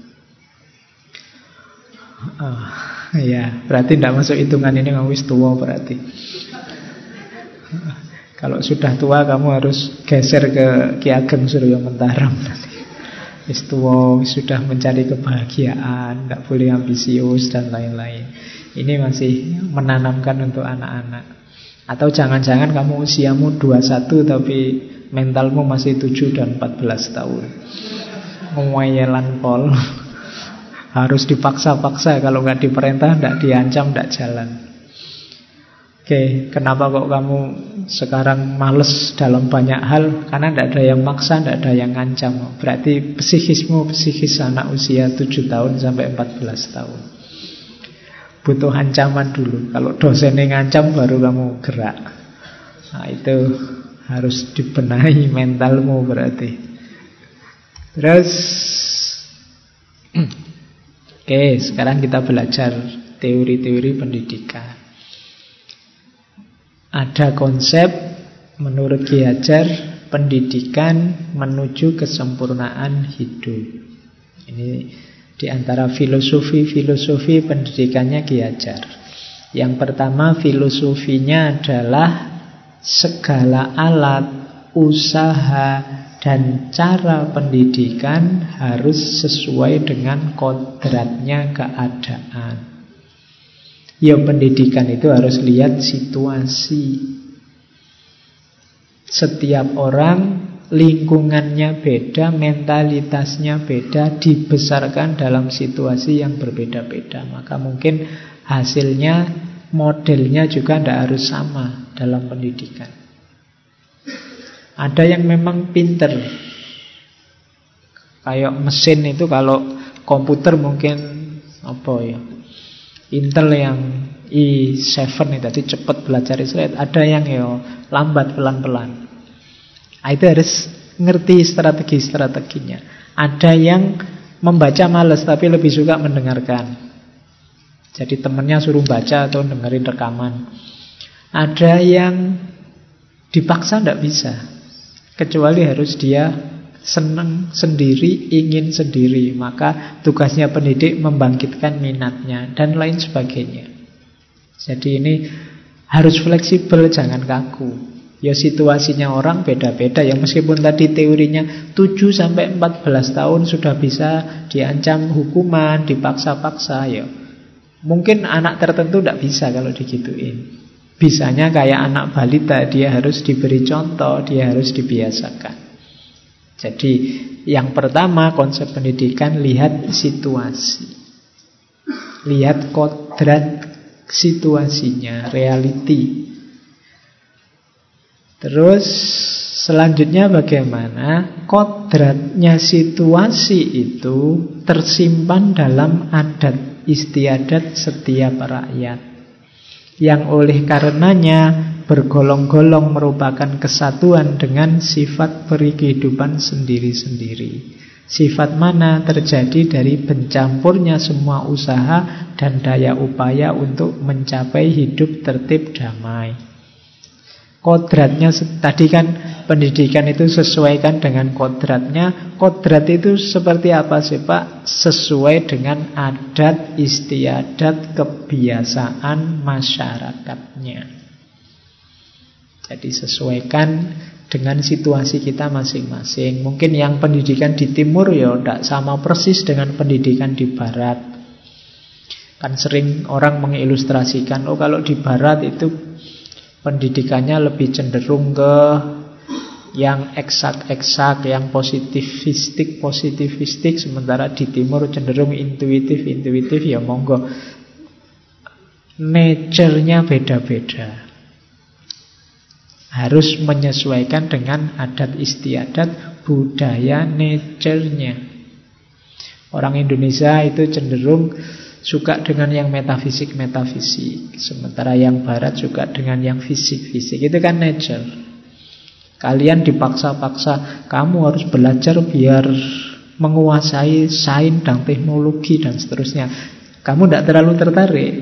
Oh, ya, berarti tidak masuk hitungan ini ngawis tua berarti. Kalau sudah tua kamu harus geser ke Ki Ageng Suryo Mentaram nanti. Wis tua, sudah mencari kebahagiaan, nggak boleh ambisius dan lain-lain. Ini masih menanamkan untuk anak-anak. Atau jangan-jangan kamu usiamu 21 tapi mentalmu masih 7 dan 14 tahun. Ngwayelan pol. Harus dipaksa-paksa kalau nggak diperintah, nggak diancam, nggak jalan. Oke, kenapa kok kamu sekarang males dalam banyak hal? Karena tidak ada yang maksa, tidak ada yang ngancam. Berarti psikismu psikis anak usia 7 tahun sampai 14 tahun. Butuh ancaman dulu. Kalau dosennya ngancam baru kamu gerak. Nah, itu harus dibenahi mentalmu berarti. Terus Oke, sekarang kita belajar teori-teori pendidikan. Ada konsep menurut Ki Hajar pendidikan menuju kesempurnaan hidup. Ini di antara filosofi-filosofi pendidikannya Ki Hajar. Yang pertama filosofinya adalah segala alat, usaha, dan cara pendidikan harus sesuai dengan kodratnya keadaan. Ya pendidikan itu harus lihat situasi. Setiap orang lingkungannya beda, mentalitasnya beda, dibesarkan dalam situasi yang berbeda-beda. Maka mungkin hasilnya, modelnya juga tidak harus sama dalam pendidikan. Ada yang memang pinter. Kayak mesin itu kalau komputer mungkin apa ya Intel yang i7 itu tadi cepat belajar Israel, ada yang ya lambat pelan-pelan. Nah, itu harus ngerti strategi-strateginya. Ada yang membaca males tapi lebih suka mendengarkan. Jadi temennya suruh baca atau dengerin rekaman. Ada yang dipaksa tidak bisa. Kecuali harus dia senang sendiri, ingin sendiri. Maka tugasnya pendidik membangkitkan minatnya dan lain sebagainya. Jadi ini harus fleksibel, jangan kaku. Ya situasinya orang beda-beda ya meskipun tadi teorinya 7 sampai 14 tahun sudah bisa diancam hukuman, dipaksa-paksa ya. Mungkin anak tertentu tidak bisa kalau digituin. Bisanya kayak anak balita dia harus diberi contoh, dia harus dibiasakan. Jadi yang pertama konsep pendidikan lihat situasi. Lihat kodrat situasinya, reality. Terus selanjutnya bagaimana kodratnya situasi itu tersimpan dalam adat istiadat setiap rakyat. Yang oleh karenanya bergolong-golong merupakan kesatuan dengan sifat peri kehidupan sendiri-sendiri. Sifat mana terjadi dari pencampurnya semua usaha dan daya upaya untuk mencapai hidup tertib damai. Kodratnya tadi kan pendidikan itu sesuaikan dengan kodratnya. Kodrat itu seperti apa sih Pak? Sesuai dengan adat istiadat kebiasaan masyarakatnya. Jadi sesuaikan dengan situasi kita masing-masing. Mungkin yang pendidikan di timur ya tidak sama persis dengan pendidikan di barat. Kan sering orang mengilustrasikan, oh kalau di barat itu pendidikannya lebih cenderung ke yang eksak-eksak, yang positivistik, positivistik, sementara di timur cenderung intuitif, intuitif ya monggo. Nature-nya beda-beda. Harus menyesuaikan dengan adat istiadat, budaya nature-nya. Orang Indonesia itu cenderung suka dengan yang metafisik-metafisik. Sementara yang barat suka dengan yang fisik-fisik. Itu kan nature. Kalian dipaksa-paksa, kamu harus belajar biar menguasai sains dan teknologi dan seterusnya. Kamu tidak terlalu tertarik.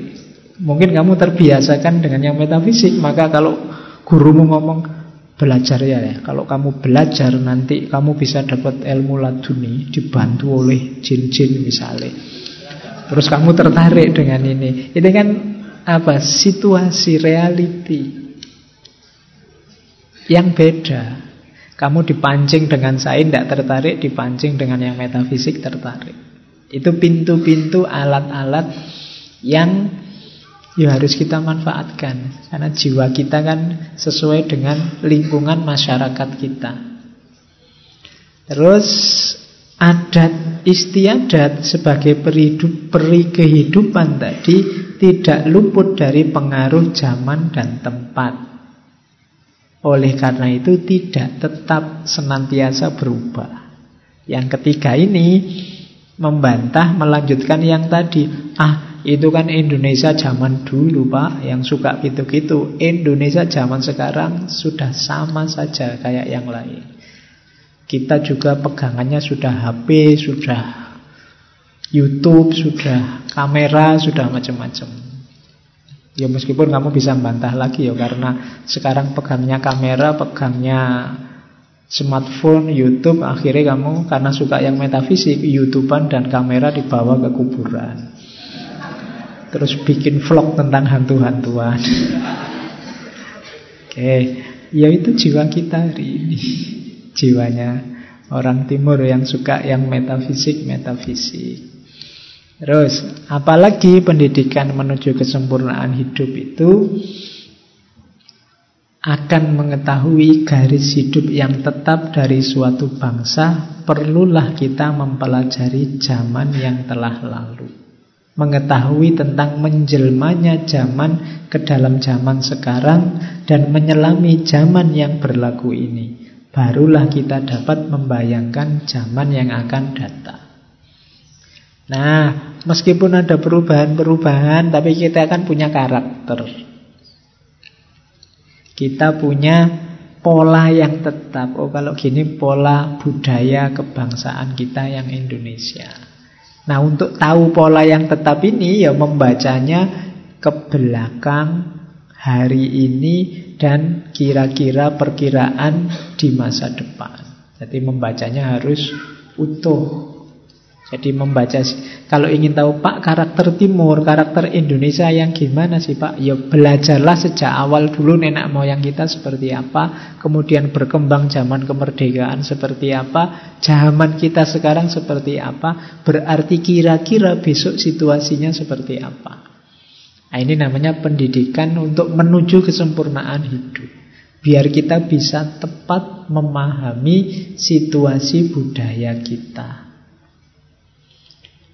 Mungkin kamu terbiasakan dengan yang metafisik, maka kalau gurumu ngomong belajar ya, ya. Kalau kamu belajar nanti kamu bisa dapat ilmu laduni dibantu oleh jin-jin misalnya. Terus kamu tertarik dengan ini. Ini kan apa? Situasi reality yang beda. Kamu dipancing dengan sains tidak tertarik, dipancing dengan yang metafisik tertarik. Itu pintu-pintu alat-alat yang ya harus kita manfaatkan. Karena jiwa kita kan sesuai dengan lingkungan masyarakat kita. Terus adat istiadat sebagai perihidup, peri kehidupan tadi tidak luput dari pengaruh zaman dan tempat. Oleh karena itu tidak tetap senantiasa berubah. Yang ketiga ini membantah melanjutkan yang tadi. Ah, itu kan Indonesia zaman dulu Pak yang suka gitu-gitu. Indonesia zaman sekarang sudah sama saja kayak yang lain. Kita juga pegangannya sudah HP, sudah YouTube, sudah kamera, sudah macam-macam. Ya meskipun kamu bisa bantah lagi ya karena sekarang pegangnya kamera, pegangnya smartphone, YouTube, akhirnya kamu karena suka yang metafisik, YouTubean dan kamera dibawa ke kuburan. Terus bikin vlog tentang hantu-hantuan. Oke, ya itu jiwa kita hari ini jiwanya orang timur yang suka yang metafisik metafisik. Terus, apalagi pendidikan menuju kesempurnaan hidup itu akan mengetahui garis hidup yang tetap dari suatu bangsa, perlulah kita mempelajari zaman yang telah lalu. Mengetahui tentang menjelmanya zaman ke dalam zaman sekarang dan menyelami zaman yang berlaku ini barulah kita dapat membayangkan zaman yang akan datang. Nah, meskipun ada perubahan-perubahan, tapi kita akan punya karakter. Kita punya pola yang tetap. Oh, kalau gini pola budaya kebangsaan kita yang Indonesia. Nah untuk tahu pola yang tetap ini ya membacanya ke belakang hari ini dan kira-kira perkiraan di masa depan. Jadi membacanya harus utuh. Jadi membaca kalau ingin tahu Pak karakter Timur, karakter Indonesia yang gimana sih Pak? Ya belajarlah sejak awal dulu nenek moyang kita seperti apa, kemudian berkembang zaman kemerdekaan seperti apa, zaman kita sekarang seperti apa, berarti kira-kira besok situasinya seperti apa. Nah, ini namanya pendidikan untuk menuju kesempurnaan hidup. Biar kita bisa tepat memahami situasi budaya kita.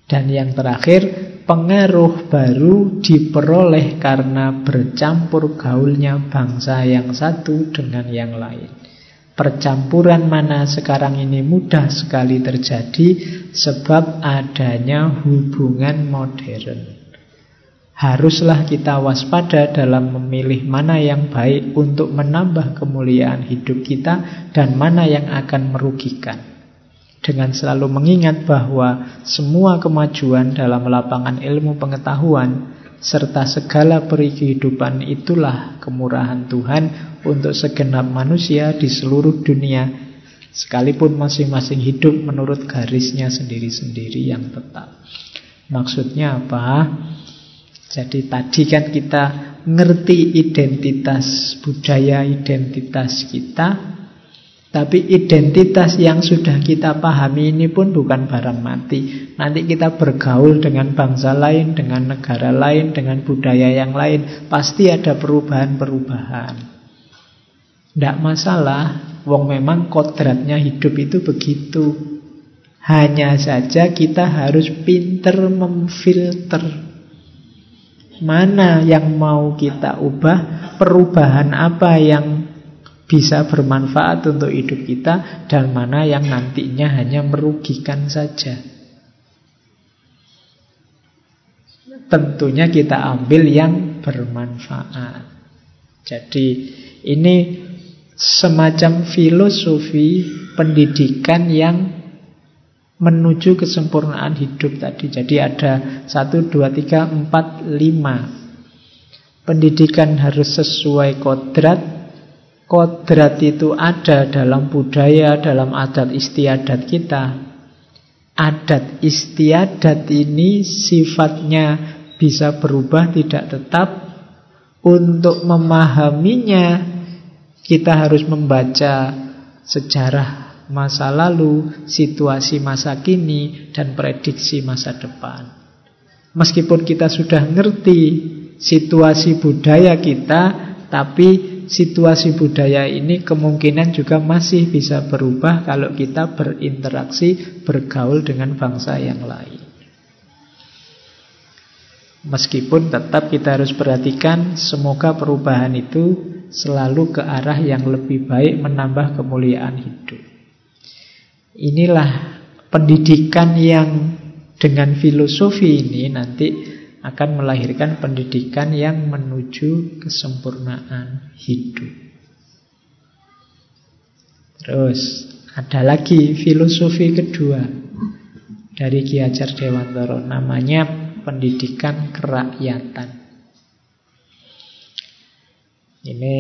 Dan yang terakhir, pengaruh baru diperoleh karena bercampur gaulnya bangsa yang satu dengan yang lain. Percampuran mana sekarang ini mudah sekali terjadi sebab adanya hubungan modern. Haruslah kita waspada dalam memilih mana yang baik untuk menambah kemuliaan hidup kita dan mana yang akan merugikan dengan selalu mengingat bahwa semua kemajuan dalam lapangan ilmu pengetahuan serta segala peri kehidupan itulah kemurahan Tuhan untuk segenap manusia di seluruh dunia sekalipun masing-masing hidup menurut garisnya sendiri-sendiri yang tetap. Maksudnya apa? Jadi tadi kan kita ngerti identitas budaya, identitas kita, tapi identitas yang sudah kita pahami ini pun bukan barang mati. Nanti kita bergaul dengan bangsa lain, dengan negara lain, dengan budaya yang lain. Pasti ada perubahan-perubahan. Tidak masalah, wong memang kodratnya hidup itu begitu. Hanya saja kita harus pinter memfilter. Mana yang mau kita ubah, perubahan apa yang bisa bermanfaat untuk hidup kita dan mana yang nantinya hanya merugikan saja. Tentunya kita ambil yang bermanfaat. Jadi ini semacam filosofi pendidikan yang menuju kesempurnaan hidup tadi. Jadi ada satu, dua, tiga, empat, lima. Pendidikan harus sesuai kodrat, Kodrat itu ada dalam budaya, dalam adat istiadat kita. Adat istiadat ini sifatnya bisa berubah, tidak tetap. Untuk memahaminya, kita harus membaca sejarah masa lalu, situasi masa kini, dan prediksi masa depan. Meskipun kita sudah ngerti situasi budaya kita, tapi situasi budaya ini kemungkinan juga masih bisa berubah kalau kita berinteraksi, bergaul dengan bangsa yang lain. Meskipun tetap kita harus perhatikan semoga perubahan itu selalu ke arah yang lebih baik menambah kemuliaan hidup. Inilah pendidikan yang dengan filosofi ini nanti akan melahirkan pendidikan yang menuju kesempurnaan hidup. Terus ada lagi filosofi kedua dari Ki Hajar Dewantoro namanya pendidikan kerakyatan. Ini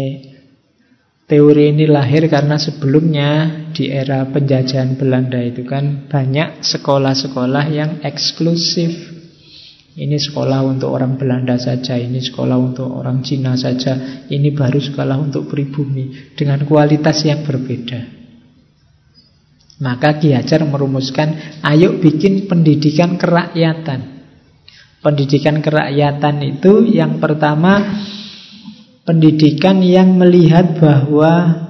teori ini lahir karena sebelumnya di era penjajahan Belanda itu kan banyak sekolah-sekolah yang eksklusif ini sekolah untuk orang Belanda saja, ini sekolah untuk orang Cina saja, ini baru sekolah untuk pribumi dengan kualitas yang berbeda. Maka Ki Hajar merumuskan, ayo bikin pendidikan kerakyatan. Pendidikan kerakyatan itu yang pertama pendidikan yang melihat bahwa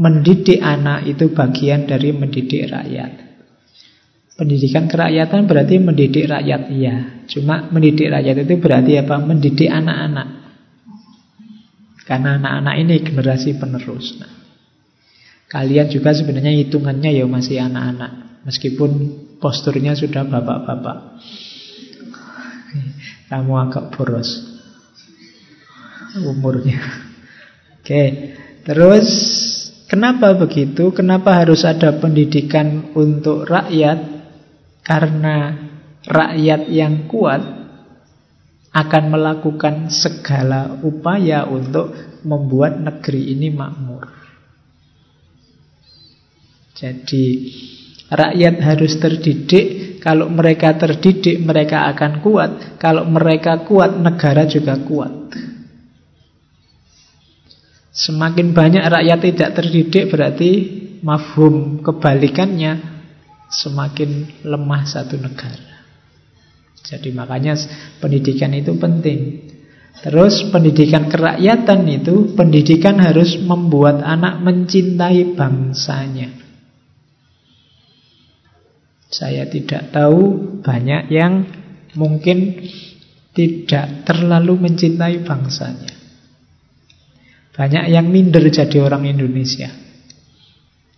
mendidik anak itu bagian dari mendidik rakyat. Pendidikan kerakyatan berarti mendidik rakyat iya. Cuma mendidik rakyat itu berarti apa? Mendidik anak-anak. Karena anak-anak ini generasi penerus. Nah, kalian juga sebenarnya hitungannya ya masih anak-anak. Meskipun posturnya sudah bapak-bapak. Kamu agak boros umurnya. Oke, terus kenapa begitu? Kenapa harus ada pendidikan untuk rakyat? Karena rakyat yang kuat akan melakukan segala upaya untuk membuat negeri ini makmur. Jadi rakyat harus terdidik, kalau mereka terdidik mereka akan kuat, kalau mereka kuat negara juga kuat. Semakin banyak rakyat tidak terdidik berarti mafhum kebalikannya semakin lemah satu negara. Jadi makanya pendidikan itu penting. Terus pendidikan kerakyatan itu pendidikan harus membuat anak mencintai bangsanya. Saya tidak tahu banyak yang mungkin tidak terlalu mencintai bangsanya. Banyak yang minder jadi orang Indonesia.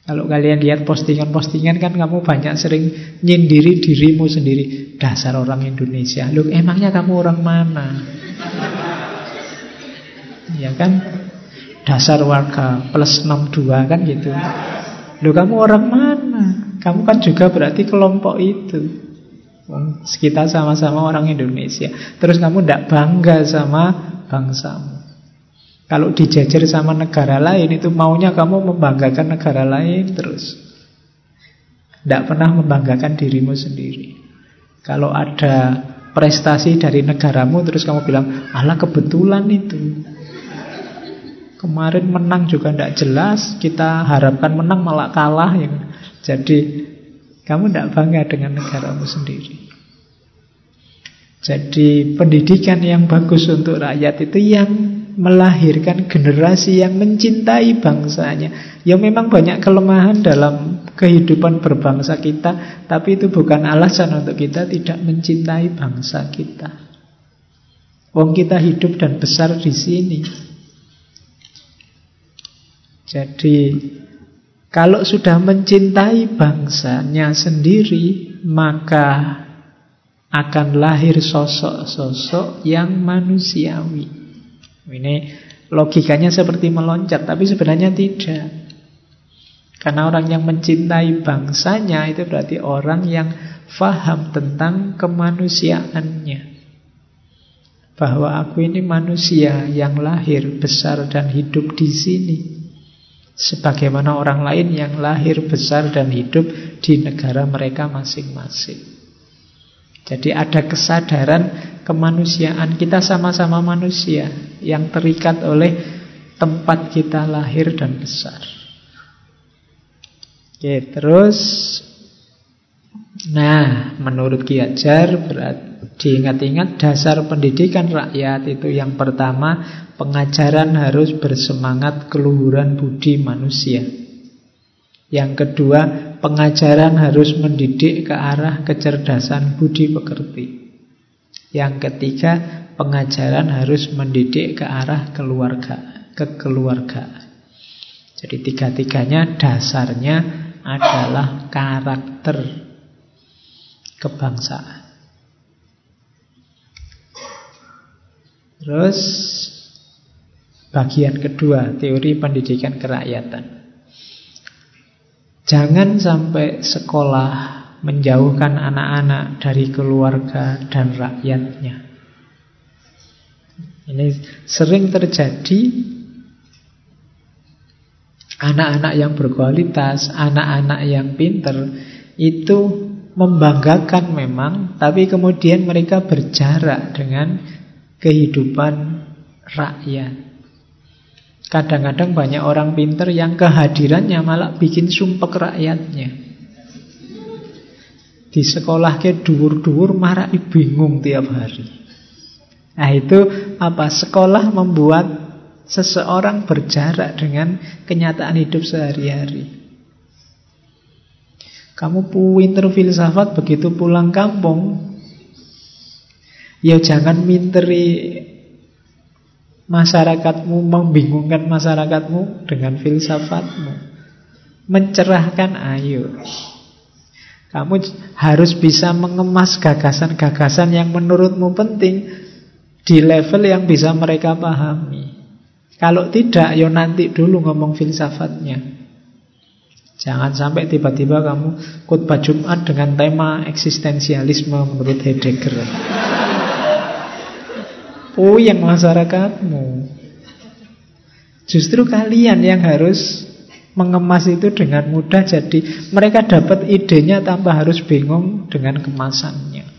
Kalau kalian lihat postingan-postingan kan kamu banyak sering nyindiri dirimu sendiri. Dasar orang Indonesia. Loh emangnya kamu orang mana? ya kan? Dasar warga plus 62 kan gitu. Loh kamu orang mana? Kamu kan juga berarti kelompok itu. Kita sama-sama orang Indonesia. Terus kamu tidak bangga sama bangsamu. Kalau dijajar sama negara lain itu maunya kamu membanggakan negara lain terus. Tidak pernah membanggakan dirimu sendiri. Kalau ada prestasi dari negaramu terus kamu bilang, Allah kebetulan itu. Kemarin menang juga tidak jelas, kita harapkan menang malah kalah. Ya. Jadi kamu tidak bangga dengan negaramu sendiri. Jadi pendidikan yang bagus untuk rakyat itu yang melahirkan generasi yang mencintai bangsanya. Ya memang banyak kelemahan dalam kehidupan berbangsa kita, tapi itu bukan alasan untuk kita tidak mencintai bangsa kita. Wong kita hidup dan besar di sini. Jadi kalau sudah mencintai bangsanya sendiri, maka akan lahir sosok-sosok yang manusiawi. Ini logikanya seperti meloncat, tapi sebenarnya tidak. Karena orang yang mencintai bangsanya itu berarti orang yang faham tentang kemanusiaannya. Bahwa aku ini manusia yang lahir, besar dan hidup di sini. Sebagaimana orang lain yang lahir, besar dan hidup di negara mereka masing-masing. Jadi ada kesadaran kemanusiaan kita sama-sama manusia yang terikat oleh tempat kita lahir dan besar. Oke, terus Nah, menurut Ki Ajar diingat-ingat dasar pendidikan rakyat itu yang pertama pengajaran harus bersemangat keluhuran budi manusia. Yang kedua, pengajaran harus mendidik ke arah kecerdasan budi pekerti. Yang ketiga, pengajaran harus mendidik ke arah keluarga. Jadi tiga-tiganya dasarnya adalah karakter kebangsaan. Terus bagian kedua, teori pendidikan kerakyatan. Jangan sampai sekolah menjauhkan anak-anak dari keluarga dan rakyatnya. Ini sering terjadi anak-anak yang berkualitas, anak-anak yang pinter itu membanggakan memang, tapi kemudian mereka berjarak dengan kehidupan rakyat. Kadang-kadang banyak orang pinter yang kehadirannya malah bikin sumpek rakyatnya. Di sekolah ke dur-dur marah bingung tiap hari. Nah itu apa? Sekolah membuat seseorang berjarak dengan kenyataan hidup sehari-hari. Kamu pinter filsafat begitu pulang kampung, ya jangan minteri masyarakatmu, membingungkan masyarakatmu dengan filsafatmu. Mencerahkan ayo. Kamu harus bisa mengemas gagasan-gagasan yang menurutmu penting di level yang bisa mereka pahami. Kalau tidak, yo nanti dulu ngomong filsafatnya. Jangan sampai tiba-tiba kamu khutbah Jumat dengan tema eksistensialisme menurut Heidegger. Oh, yang masyarakatmu. Justru kalian yang harus mengemas itu dengan mudah jadi mereka dapat idenya tanpa harus bingung dengan kemasannya.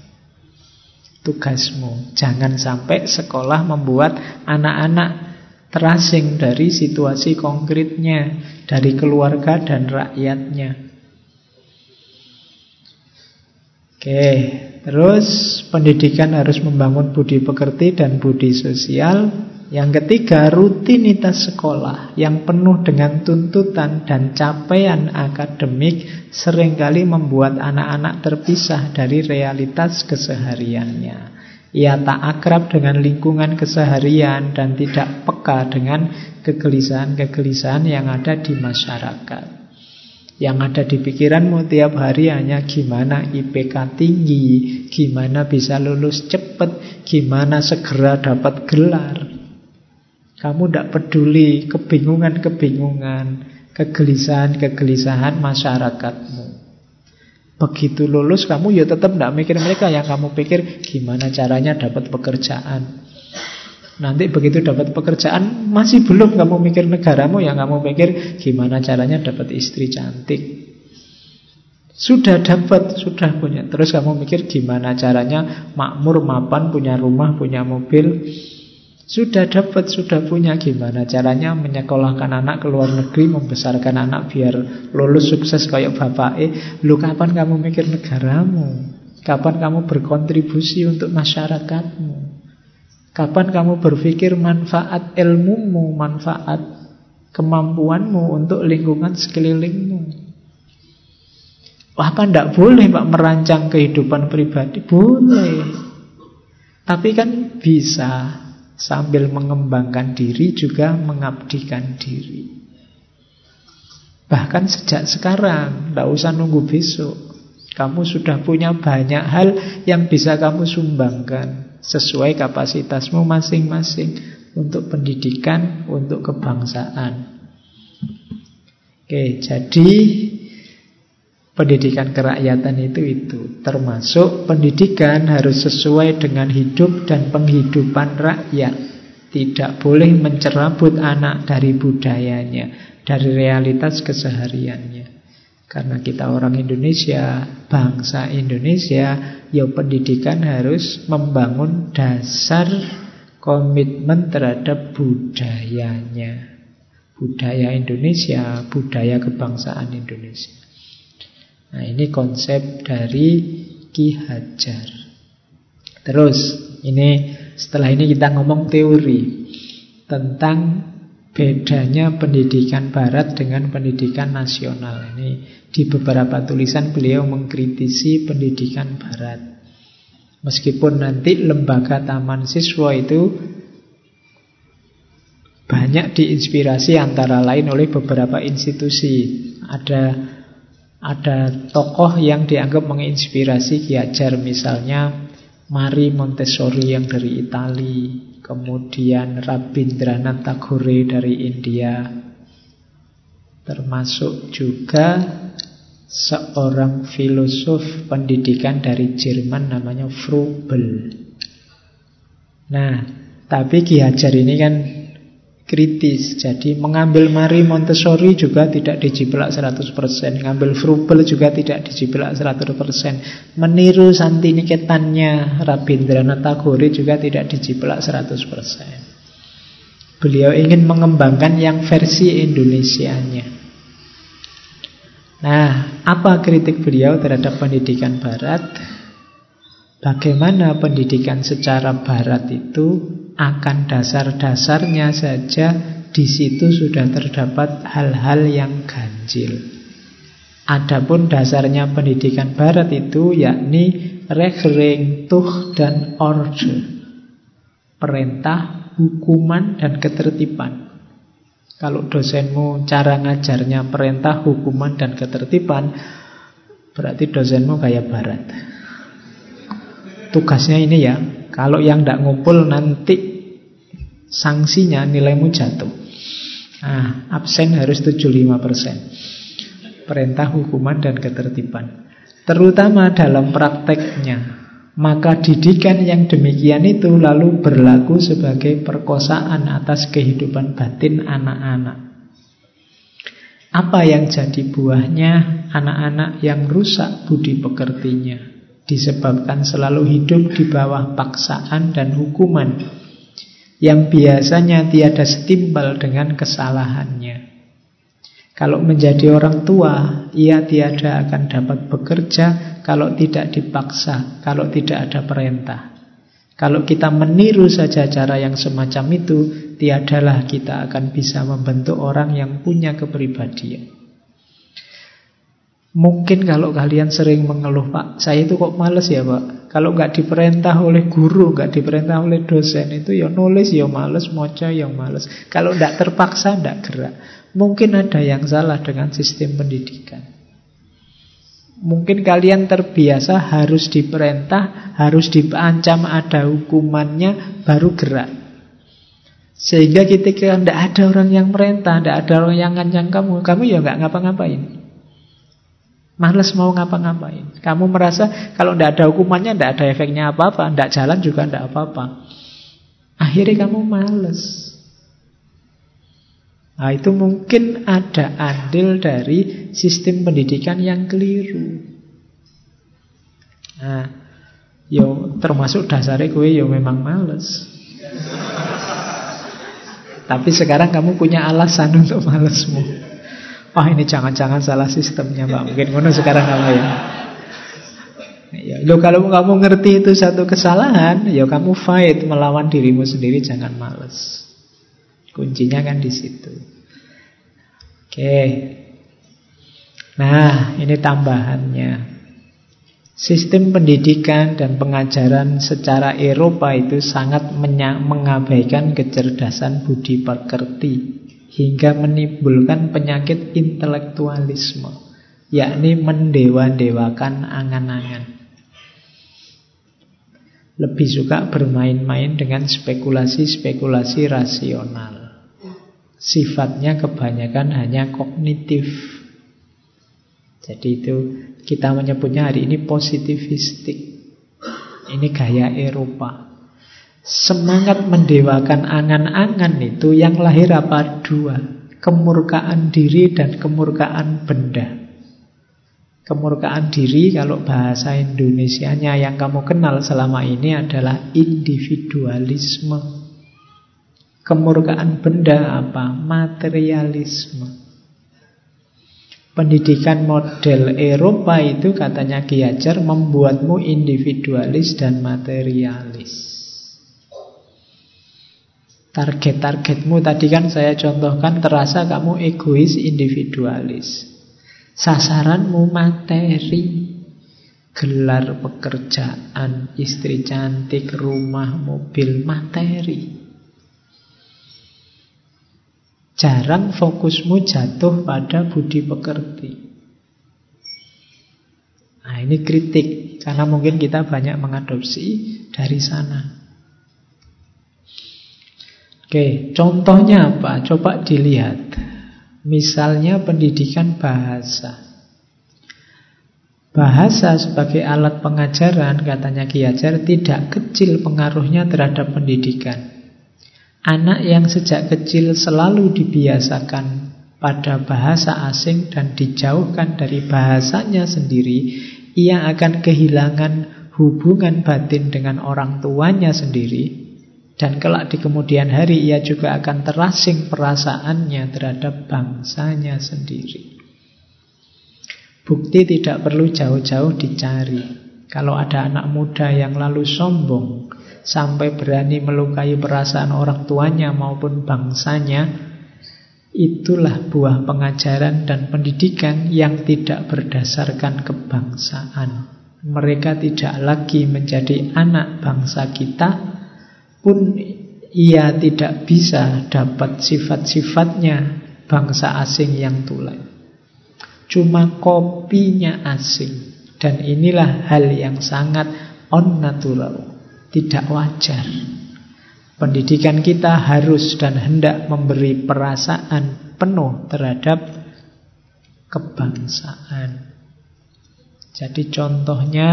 Tugasmu jangan sampai sekolah membuat anak-anak terasing dari situasi konkretnya, dari keluarga dan rakyatnya. Oke, terus pendidikan harus membangun budi pekerti dan budi sosial. Yang ketiga, rutinitas sekolah yang penuh dengan tuntutan dan capaian akademik sering kali membuat anak-anak terpisah dari realitas kesehariannya. Ia tak akrab dengan lingkungan keseharian dan tidak peka dengan kegelisahan-kegelisahan yang ada di masyarakat. Yang ada di pikiranmu tiap hari hanya gimana IPK tinggi, gimana bisa lulus cepat, gimana segera dapat gelar. Kamu tidak peduli kebingungan-kebingungan, kegelisahan-kegelisahan masyarakatmu. Begitu lulus kamu ya tetap tidak mikir mereka Yang kamu pikir gimana caranya dapat pekerjaan Nanti begitu dapat pekerjaan Masih belum kamu mikir negaramu Yang kamu pikir gimana caranya dapat istri cantik Sudah dapat, sudah punya Terus kamu mikir gimana caranya Makmur, mapan, punya rumah, punya mobil sudah dapat, sudah punya gimana caranya menyekolahkan anak ke luar negeri, membesarkan anak biar lulus sukses kayak bapak eh. Lu kapan kamu mikir negaramu? Kapan kamu berkontribusi untuk masyarakatmu? Kapan kamu berpikir manfaat ilmumu, manfaat kemampuanmu untuk lingkungan sekelilingmu? Apa ndak boleh Pak merancang kehidupan pribadi? Boleh. Tapi kan bisa Sambil mengembangkan diri juga mengabdikan diri. Bahkan sejak sekarang, tidak usah nunggu besok. Kamu sudah punya banyak hal yang bisa kamu sumbangkan sesuai kapasitasmu masing-masing untuk pendidikan, untuk kebangsaan. Oke, jadi Pendidikan kerakyatan itu itu termasuk pendidikan harus sesuai dengan hidup dan penghidupan rakyat. Tidak boleh mencerabut anak dari budayanya, dari realitas kesehariannya. Karena kita orang Indonesia, bangsa Indonesia, ya pendidikan harus membangun dasar komitmen terhadap budayanya. Budaya Indonesia, budaya kebangsaan Indonesia. Nah ini konsep dari Ki Hajar Terus ini setelah ini kita ngomong teori Tentang bedanya pendidikan barat dengan pendidikan nasional. Ini di beberapa tulisan beliau mengkritisi pendidikan barat. Meskipun nanti lembaga taman siswa itu banyak diinspirasi antara lain oleh beberapa institusi. Ada ada tokoh yang dianggap menginspirasi Ki Hajar misalnya Mari Montessori yang dari Itali, kemudian Rabindranath Tagore dari India, termasuk juga seorang filosof pendidikan dari Jerman namanya Froebel. Nah, tapi Ki Hajar ini kan kritis. Jadi mengambil Mari Montessori juga tidak dijiplak 100%. Mengambil Frubel juga tidak dijiplak 100%. Meniru Santiniketannya Rabindranath Tagore juga tidak dijiplak 100%. Beliau ingin mengembangkan yang versi Indonesianya. Nah, apa kritik beliau terhadap pendidikan barat? Bagaimana pendidikan secara barat itu akan dasar-dasarnya saja di situ sudah terdapat hal-hal yang ganjil. Adapun dasarnya pendidikan barat itu yakni regelring, tuh dan order. Perintah, hukuman dan ketertiban. Kalau dosenmu cara ngajarnya perintah, hukuman dan ketertiban, berarti dosenmu kayak barat. Tugasnya ini ya, kalau yang tidak ngumpul nanti sanksinya nilaimu jatuh. Nah, absen harus 75%. perintah, hukuman, dan ketertiban. Terutama dalam prakteknya. Maka didikan yang demikian itu lalu berlaku sebagai perkosaan atas kehidupan batin anak-anak. Apa yang jadi buahnya anak-anak yang rusak budi pekertinya disebabkan selalu hidup di bawah paksaan dan hukuman yang biasanya tiada setimpal dengan kesalahannya. Kalau menjadi orang tua, ia tiada akan dapat bekerja kalau tidak dipaksa, kalau tidak ada perintah. Kalau kita meniru saja cara yang semacam itu, tiadalah kita akan bisa membentuk orang yang punya kepribadian. Mungkin kalau kalian sering mengeluh, Pak, saya itu kok males ya, Pak. Kalau nggak diperintah oleh guru, nggak diperintah oleh dosen, itu ya nulis ya males, moca ya males. Kalau nggak terpaksa, nggak gerak. Mungkin ada yang salah dengan sistem pendidikan. Mungkin kalian terbiasa harus diperintah, harus diancam ada hukumannya, baru gerak. Sehingga ketika tidak ada orang yang merintah, tidak ada orang yang ngancam kamu, kamu ya nggak ngapa-ngapain. Males mau ngapa-ngapain. Kamu merasa kalau tidak ada hukumannya, tidak ada efeknya apa-apa, tidak jalan juga tidak apa-apa. Akhirnya kamu males. Nah, itu mungkin ada andil dari sistem pendidikan yang keliru. Nah, yo termasuk dasarnya gue yo memang males. Tapi sekarang kamu punya alasan untuk malesmu. Wah ini jangan-jangan salah sistemnya Mbak. Mungkin ngono sekarang kamu ya. Ya, lo kalau kamu ngerti itu satu kesalahan, ya kamu fight melawan dirimu sendiri, jangan males. Kuncinya kan di situ. Oke. Nah, ini tambahannya. Sistem pendidikan dan pengajaran secara Eropa itu sangat mengabaikan kecerdasan budi pekerti hingga menimbulkan penyakit intelektualisme, yakni mendewa-dewakan angan-angan lebih suka bermain-main dengan spekulasi-spekulasi rasional. Sifatnya kebanyakan hanya kognitif. Jadi itu kita menyebutnya hari ini positivistik. Ini gaya Eropa. Semangat mendewakan angan-angan itu yang lahir apa? Dua. Kemurkaan diri dan kemurkaan benda. Kemurkaan diri kalau bahasa Indonesianya yang kamu kenal selama ini adalah individualisme. Kemurkaan benda apa? Materialisme. Pendidikan model Eropa itu katanya Ki membuatmu individualis dan materialis. Target-targetmu. Tadi kan saya contohkan terasa kamu egois individualis. Sasaranmu materi. Gelar pekerjaan Istri cantik Rumah, mobil, materi. Jarang fokusmu jatuh pada budi pekerti. Nah ini kritik Karena mungkin kita banyak mengadopsi dari sana Oke, contohnya apa? Coba dilihat Misalnya pendidikan bahasa. Bahasa sebagai alat pengajaran, katanya Ki Hajar, tidak kecil pengaruhnya terhadap pendidikan. Anak yang sejak kecil selalu dibiasakan pada bahasa asing dan dijauhkan dari bahasanya sendiri, ia akan kehilangan hubungan batin dengan orang tuanya sendiri dan kelak di kemudian hari ia juga akan terasing perasaannya terhadap bangsanya sendiri. Bukti tidak perlu jauh-jauh dicari. Kalau ada anak muda yang lalu sombong sampai berani melukai perasaan orang tuanya maupun bangsanya, itulah buah pengajaran dan pendidikan yang tidak berdasarkan kebangsaan. Mereka tidak lagi menjadi anak bangsa kita, pun ia tidak bisa dapat sifat-sifatnya bangsa asing yang tulen. Cuma kopinya asing. Dan inilah hal yang sangat on-natural, tidak wajar. Pendidikan kita harus dan hendak memberi perasaan penuh terhadap kebangsaan. Jadi contohnya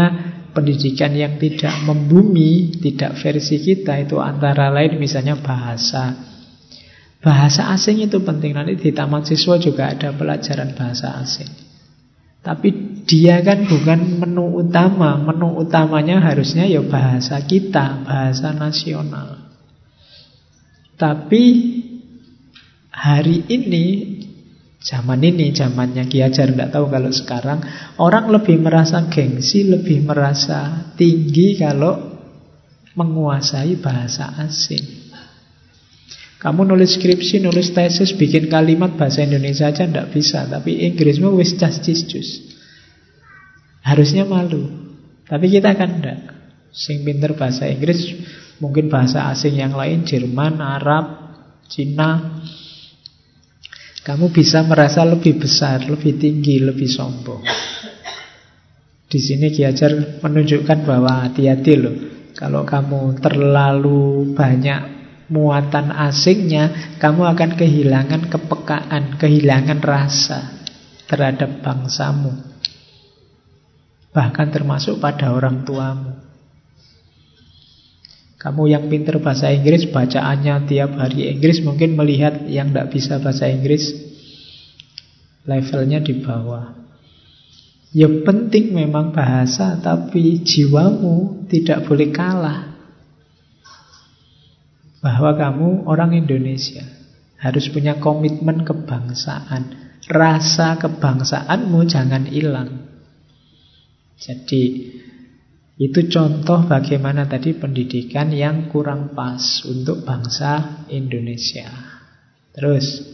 pendidikan yang tidak membumi, tidak versi kita itu antara lain misalnya bahasa. Bahasa asing itu penting. Nanti di taman siswa juga ada pelajaran bahasa asing. Tapi dia kan bukan menu utama. Menu utamanya harusnya ya bahasa kita, bahasa nasional. Tapi hari ini Zaman ini, zamannya Ki Hajar Tidak tahu kalau sekarang Orang lebih merasa gengsi Lebih merasa tinggi Kalau menguasai bahasa asing. Kamu nulis skripsi, nulis tesis Bikin kalimat bahasa Indonesia aja tidak bisa Tapi Inggrismu wis cas jus. Harusnya malu Tapi kita kan tidak Sing pinter bahasa Inggris Mungkin bahasa asing yang lain Jerman, Arab, Cina kamu bisa merasa lebih besar, lebih tinggi, lebih sombong. Di sini Ki Hajar menunjukkan bahwa hati-hati loh. Kalau kamu terlalu banyak muatan asingnya, kamu akan kehilangan kepekaan, kehilangan rasa terhadap bangsamu. Bahkan termasuk pada orang tuamu. Kamu yang pinter bahasa Inggris, bacaannya tiap hari Inggris mungkin melihat yang tidak bisa bahasa Inggris levelnya di bawah. Ya penting memang bahasa, tapi jiwamu tidak boleh kalah. Bahwa kamu orang Indonesia harus punya komitmen kebangsaan. Rasa kebangsaanmu jangan hilang. Jadi itu contoh bagaimana tadi pendidikan yang kurang pas untuk bangsa Indonesia. Terus,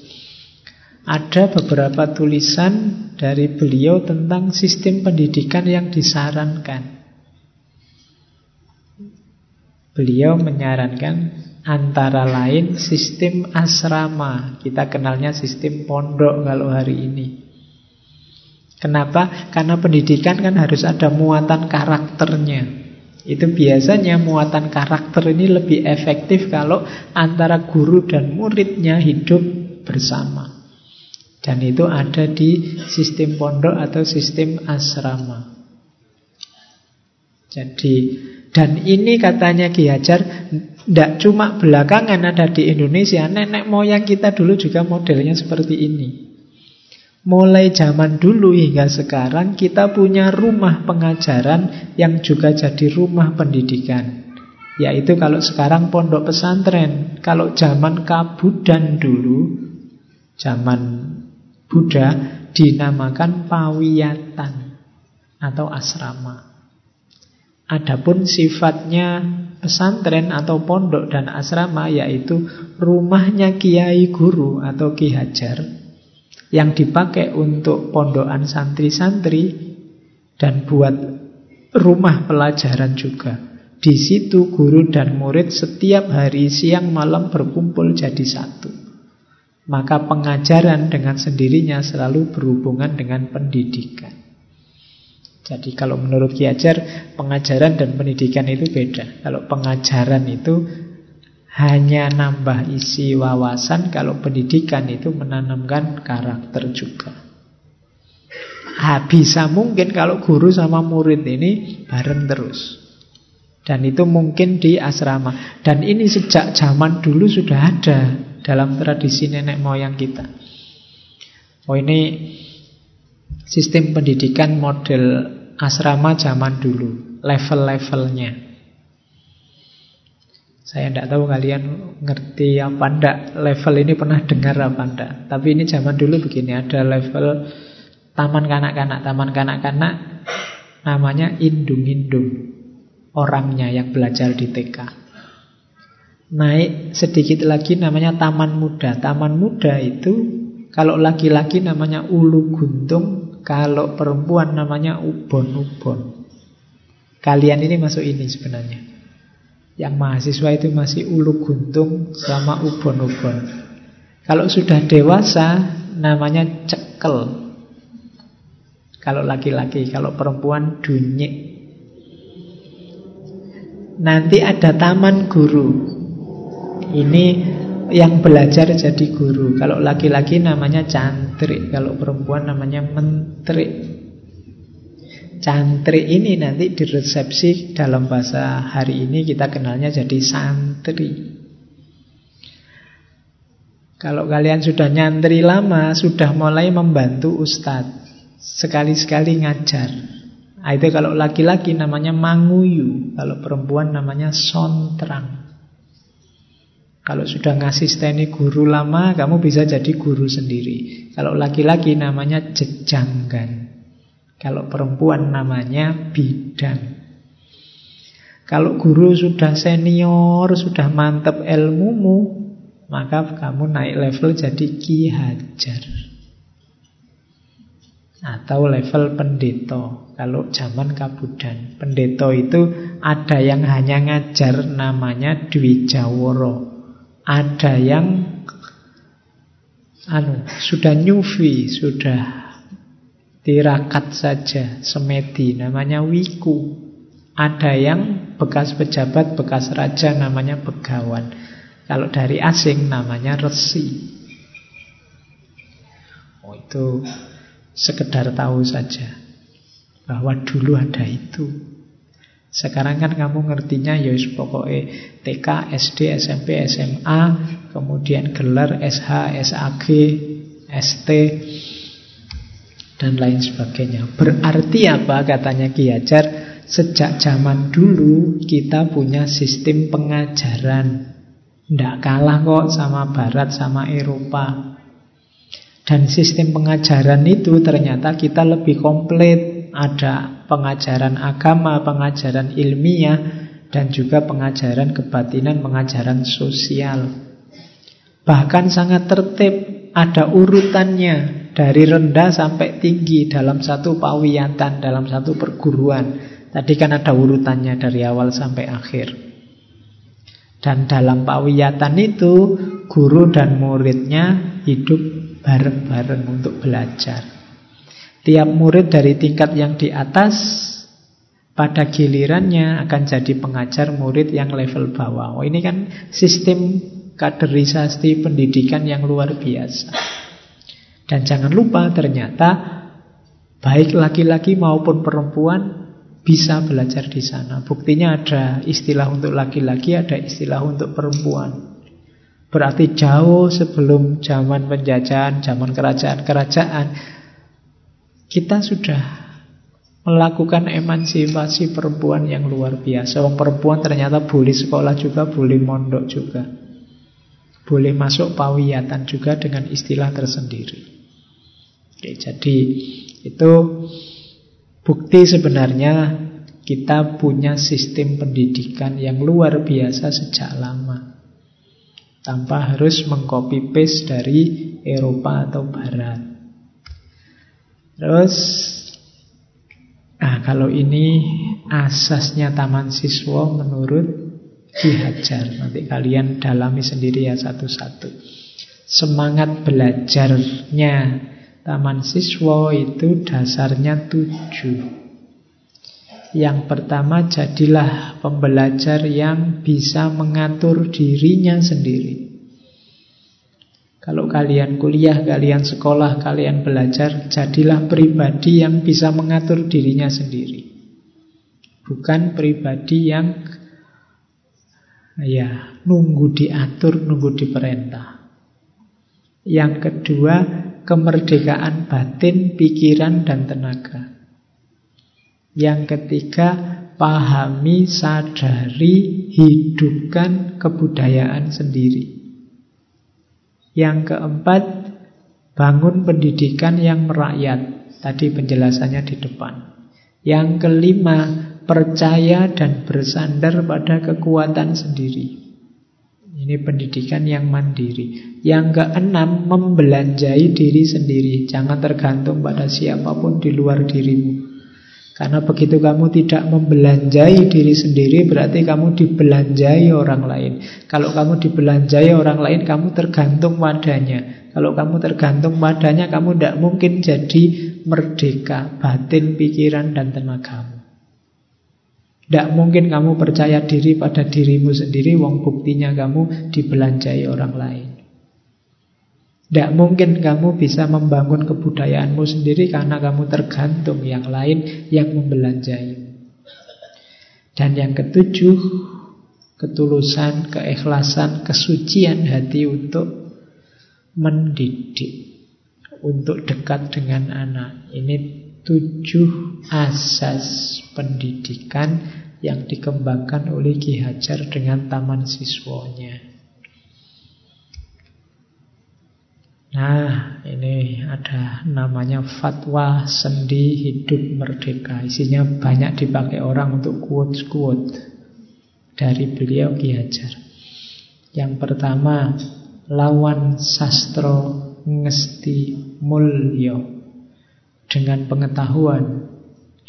ada beberapa tulisan dari beliau tentang sistem pendidikan yang disarankan. Beliau menyarankan antara lain sistem asrama. Kita kenalnya sistem pondok kalau hari ini. Kenapa? Karena pendidikan kan harus ada muatan karakternya. Itu biasanya muatan karakter ini lebih efektif kalau antara guru dan muridnya hidup bersama. Dan itu ada di sistem pondok atau sistem asrama. Jadi, dan ini katanya Ki Hajar, tidak cuma belakangan ada di Indonesia, nenek moyang kita dulu juga modelnya seperti ini. Mulai zaman dulu hingga sekarang kita punya rumah pengajaran yang juga jadi rumah pendidikan. Yaitu kalau sekarang pondok pesantren. Kalau zaman kabudan dulu, zaman Buddha dinamakan pawiyatan atau asrama. Adapun sifatnya pesantren atau pondok dan asrama yaitu rumahnya kiai guru atau ki hajar yang dipakai untuk pondokan santri-santri dan buat rumah pelajaran juga. Di situ guru dan murid setiap hari siang malam berkumpul jadi satu. Maka pengajaran dengan sendirinya selalu berhubungan dengan pendidikan. Jadi kalau menurut Ki Ajar, pengajaran dan pendidikan itu beda. Kalau pengajaran itu hanya nambah isi wawasan kalau pendidikan itu menanamkan karakter juga. Ha, bisa mungkin kalau guru sama murid ini bareng terus. Dan itu mungkin di asrama. Dan ini sejak zaman dulu sudah ada dalam tradisi nenek moyang kita. Oh ini sistem pendidikan model asrama zaman dulu, level-levelnya. Saya tidak tahu kalian ngerti apa ndak level ini pernah dengar apa ndak. Tapi ini zaman dulu begini ada level taman kanak-kanak, taman kanak-kanak namanya indung-indung orangnya yang belajar di TK. Naik sedikit lagi namanya taman muda. Taman muda itu kalau laki-laki namanya ulu guntung, kalau perempuan namanya ubon-ubon. Kalian ini masuk ini sebenarnya. Yang mahasiswa itu masih ulu guntung sama ubon-ubon. Kalau sudah dewasa namanya cekel. Kalau laki-laki, kalau perempuan dunyik. Nanti ada taman guru. Ini yang belajar jadi guru. Kalau laki-laki namanya cantrik, kalau perempuan namanya mentrik. Cantrik ini nanti di resepsi dalam bahasa hari ini kita kenalnya jadi santri. Kalau kalian sudah nyantri lama, sudah mulai membantu ustadz. Sekali-sekali ngajar. Nah, itu kalau laki-laki namanya manguyu, kalau perempuan namanya sontrang. Kalau sudah ngasih steni guru lama, kamu bisa jadi guru sendiri. Kalau laki-laki namanya jejanggan. Kalau perempuan namanya bidang. Kalau guru sudah senior, sudah mantap ilmumu, maka kamu naik level jadi ki hajar. Atau level pendeta. Kalau zaman kabudan. Pendeta itu ada yang hanya ngajar namanya Dwi Jaworo. Ada yang anu sudah nyufi, sudah tirakat saja, semedi, namanya wiku. Ada yang bekas pejabat, bekas raja, namanya begawan. Kalau dari asing namanya resi. Oh itu sekedar tahu saja bahwa dulu ada itu. Sekarang kan kamu ngertinya ya pokoknya TK, SD, SMP, SMA, kemudian gelar SH, SAG, ST, dan lain sebagainya. Berarti apa katanya Ki Hajar? Sejak zaman dulu kita punya sistem pengajaran. Tidak kalah kok sama Barat, sama Eropa. Dan sistem pengajaran itu ternyata kita lebih komplit. Ada pengajaran agama, pengajaran ilmiah, dan juga pengajaran kebatinan, pengajaran sosial. Bahkan sangat tertib, ada urutannya. Dari rendah sampai tinggi dalam satu pawiyatan, dalam satu perguruan. Tadi kan ada urutannya dari awal sampai akhir. Dan dalam pawiyatan itu, guru dan muridnya hidup bareng-bareng untuk belajar. Tiap murid dari tingkat yang di atas pada gilirannya akan jadi pengajar murid yang level bawah. Oh, ini kan sistem kaderisasi pendidikan yang luar biasa. Dan jangan lupa ternyata baik laki-laki maupun perempuan bisa belajar di sana. Buktinya ada istilah untuk laki-laki, ada istilah untuk perempuan. Berarti jauh sebelum zaman penjajahan, zaman kerajaan-kerajaan, kita sudah melakukan emansipasi perempuan yang luar biasa. Orang perempuan ternyata boleh sekolah juga, boleh mondok juga. Boleh masuk pawiyatan juga dengan istilah tersendiri. Oke, jadi itu bukti sebenarnya kita punya sistem pendidikan yang luar biasa sejak lama. Tanpa harus mengcopy paste dari Eropa atau Barat. Terus Nah, kalau ini asasnya taman siswa menurut Ki Hajar. Nanti kalian dalami sendiri ya satu-satu. Semangat belajarnya Taman siswa itu dasarnya tujuh. Yang pertama jadilah pembelajar yang bisa mengatur dirinya sendiri. Kalau kalian kuliah, kalian sekolah, kalian belajar, jadilah pribadi yang bisa mengatur dirinya sendiri. Bukan pribadi yang ya nunggu diatur, nunggu diperintah. Yang kedua, kemerdekaan batin, pikiran, dan tenaga. Yang ketiga, pahami, sadari, hidupkan kebudayaan sendiri. Yang keempat, bangun pendidikan yang merakyat. Tadi penjelasannya di depan. Yang kelima, percaya dan bersandar pada kekuatan sendiri. Ini pendidikan yang mandiri. Yang keenam, membelanjai diri sendiri. Jangan tergantung pada siapa pun di luar dirimu. Karena begitu kamu tidak membelanjai diri sendiri, berarti kamu dibelanjai orang lain. Kalau kamu dibelanjai orang lain, kamu tergantung padanya. Kalau kamu tergantung padanya, kamu tidak mungkin jadi merdeka batin, pikiran, dan tenagamu. Tidak mungkin kamu percaya diri pada dirimu sendiri, wong buktinya kamu dibelanjai orang lain. Tidak mungkin kamu bisa membangun kebudayaanmu sendiri karena kamu tergantung yang lain yang membelanjai. Dan yang ketujuh, ketulusan, keikhlasan, kesucian hati untuk mendidik, untuk dekat dengan anak. Ini tujuh asas pendidikan yang dikembangkan oleh Ki Hajar dengan taman siswonya. Nah, ini ada namanya fatwa sendi hidup merdeka. Isinya banyak dipakai orang untuk quotes-quote dari beliau Ki Hajar. Yang pertama, lawan sastro ngesti mulyo. Dengan pengetahuan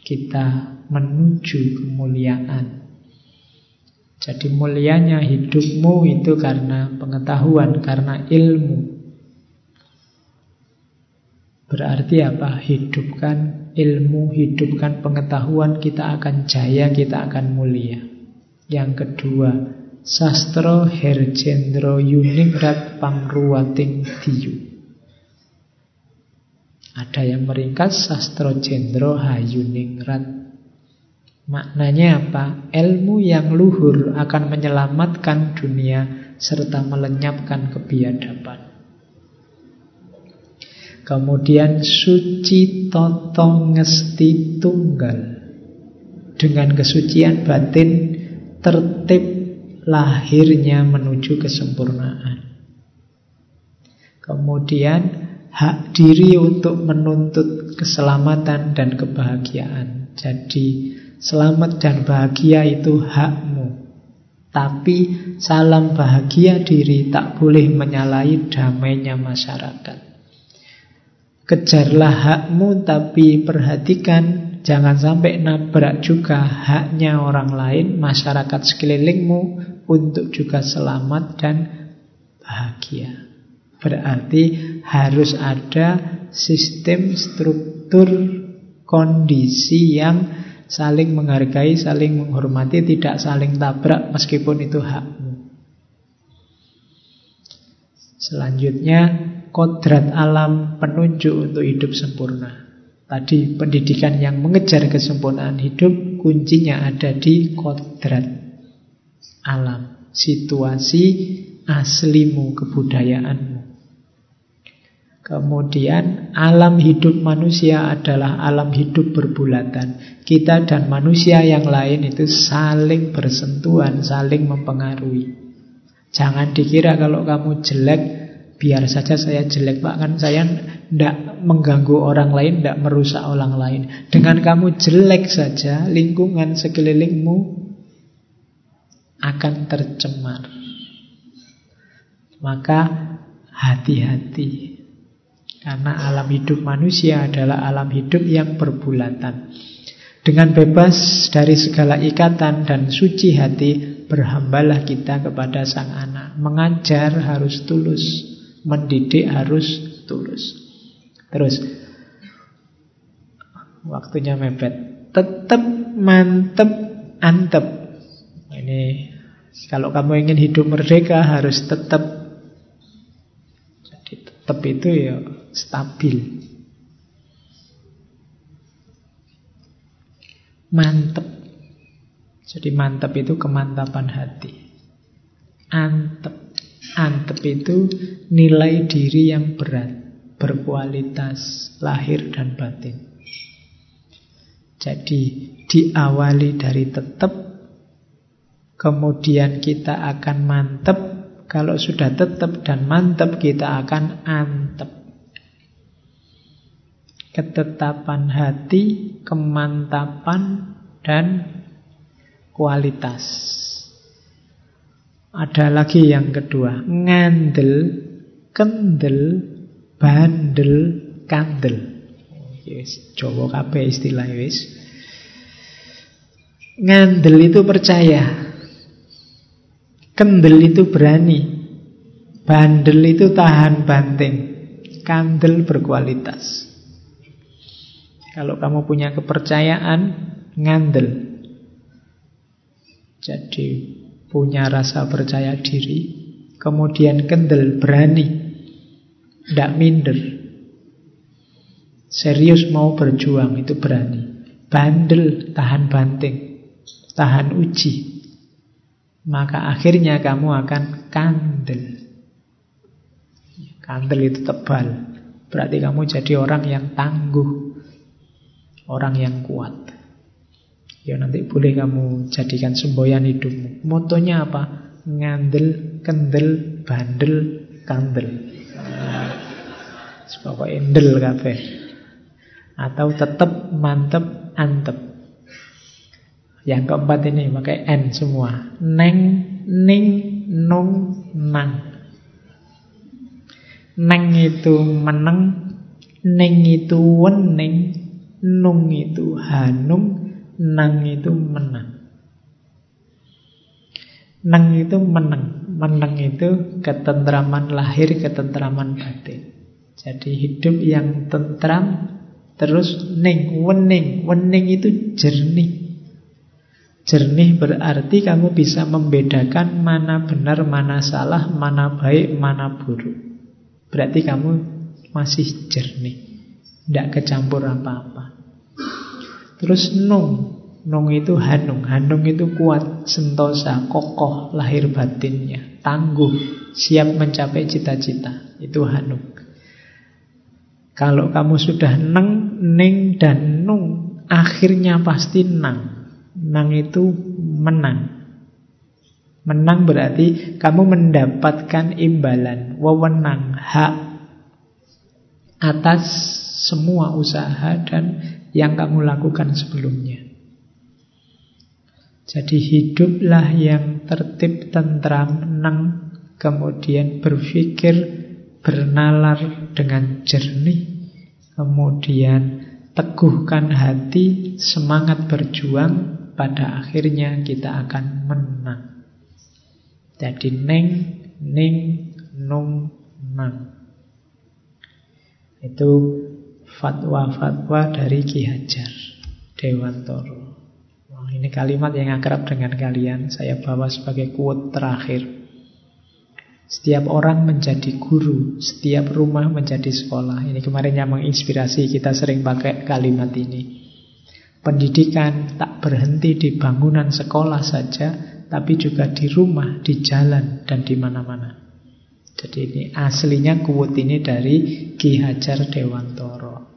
kita menuju kemuliaan. Jadi mulianya hidupmu itu karena pengetahuan, karena ilmu. Berarti apa? Hidupkan ilmu, hidupkan pengetahuan, kita akan jaya, kita akan mulia. Yang kedua, sastro herjendro yuningrat pangruwating diyu. Ada yang meringkas sastro jendro hayuningrat. Maknanya apa? Ilmu yang luhur akan menyelamatkan dunia serta melenyapkan kebiadaban. Kemudian suci totong ngesti tunggal. Dengan kesucian batin tertib lahirnya menuju kesempurnaan. Kemudian hak diri untuk menuntut keselamatan dan kebahagiaan. Jadi selamat dan bahagia itu hakmu. Tapi salam bahagia diri tak boleh menyalahi damainya masyarakat. Kejarlah hakmu tapi perhatikan jangan sampai nabrak juga haknya orang lain, masyarakat sekelilingmu untuk juga selamat dan bahagia. Berarti harus ada sistem struktur kondisi yang saling menghargai, saling menghormati, tidak saling tabrak meskipun itu hakmu. Selanjutnya kodrat alam penunjuk untuk hidup sempurna. Tadi pendidikan yang mengejar kesempurnaan hidup kuncinya ada di kodrat alam, situasi aslimu, kebudayaanmu. Kemudian alam hidup manusia adalah alam hidup berbulatan. Kita dan manusia yang lain itu saling bersentuhan, saling mempengaruhi. Jangan dikira kalau kamu jelek biar saja saya jelek Pak kan saya tidak mengganggu orang lain tidak merusak orang lain dengan kamu jelek saja lingkungan sekelilingmu akan tercemar maka hati-hati karena alam hidup manusia adalah alam hidup yang berbulatan dengan bebas dari segala ikatan dan suci hati berhambalah kita kepada sang anak mengajar harus tulus Mendidik harus tulus. Terus waktunya mepet. Tetap mantep antep. Ini kalau kamu ingin hidup merdeka harus tetap tetap itu ya stabil. Mantep. Jadi mantep itu kemantapan hati. Antep. Antep itu nilai diri yang berat, berkualitas lahir dan batin. Jadi diawali dari tetap, kemudian kita akan mantep. Kalau sudah tetap dan mantep, kita akan antep. Ketetapan hati, kemantapan, dan kualitas. Ada lagi yang kedua, ngandel, kendel, bandel, kandel. Yes, Jawa kabeh istilah wis. Ngandel itu percaya. Kendel itu berani. Bandel itu tahan banting. Kandel berkualitas. Kalau kamu punya kepercayaan, ngandel. Jadi punya rasa percaya diri. Kemudian kendel, berani. Tidak minder. Serius mau berjuang, itu berani. Bandel, tahan banting. Tahan uji. Maka akhirnya kamu akan kandel. Kandel itu tebal. Berarti kamu jadi orang yang tangguh. Orang yang kuat. Ya nanti boleh kamu jadikan semboyan hidupmu. Motonya apa? Ngandel, kendel, bandel, kandel. Pokoknya endel kafe. Atau tetap mantep, antep. Yang keempat ini pakai N semua. Neng, ning, nung, nang. Neng itu meneng, ning itu wening, nung itu hanung, nang itu menang. Neng itu meneng, meneng itu ketentraman lahir, ketentraman batin. Jadi hidup yang tentram, terus ning, wening, wening itu jernih. Jernih berarti kamu bisa membedakan mana benar, mana salah, mana baik, mana buruk. Berarti kamu masih jernih. Tidak kecampur apa-apa. Terus nung. Nung itu hanung. Hanung itu kuat, sentosa, kokoh lahir batinnya. Tangguh, siap mencapai cita-cita. Itu hanung. Kalau kamu sudah neng, ning, dan nung, akhirnya pasti nang. Nang itu menang. Menang berarti kamu mendapatkan imbalan, wewenang, hak atas semua usaha dan yang kamu lakukan sebelumnya. Jadi hiduplah yang tertib, tentram, menang, kemudian berpikir, bernalar dengan jernih, kemudian teguhkan hati, semangat berjuang, pada akhirnya kita akan menang. Jadi neng, ning, nung, nang. Itu fatwa-fatwa dari Ki Hajar Dewantoro. Wah, ini kalimat yang akrab dengan kalian. Saya bawa sebagai quote terakhir. Setiap orang menjadi guru, setiap rumah menjadi sekolah. Ini kemarin yang menginspirasi kita sering pakai kalimat ini. Pendidikan tak berhenti di bangunan sekolah saja, tapi juga di rumah, di jalan, dan di mana-mana. Jadi ini aslinya kuwut ini dari Ki Hajar Dewantoro.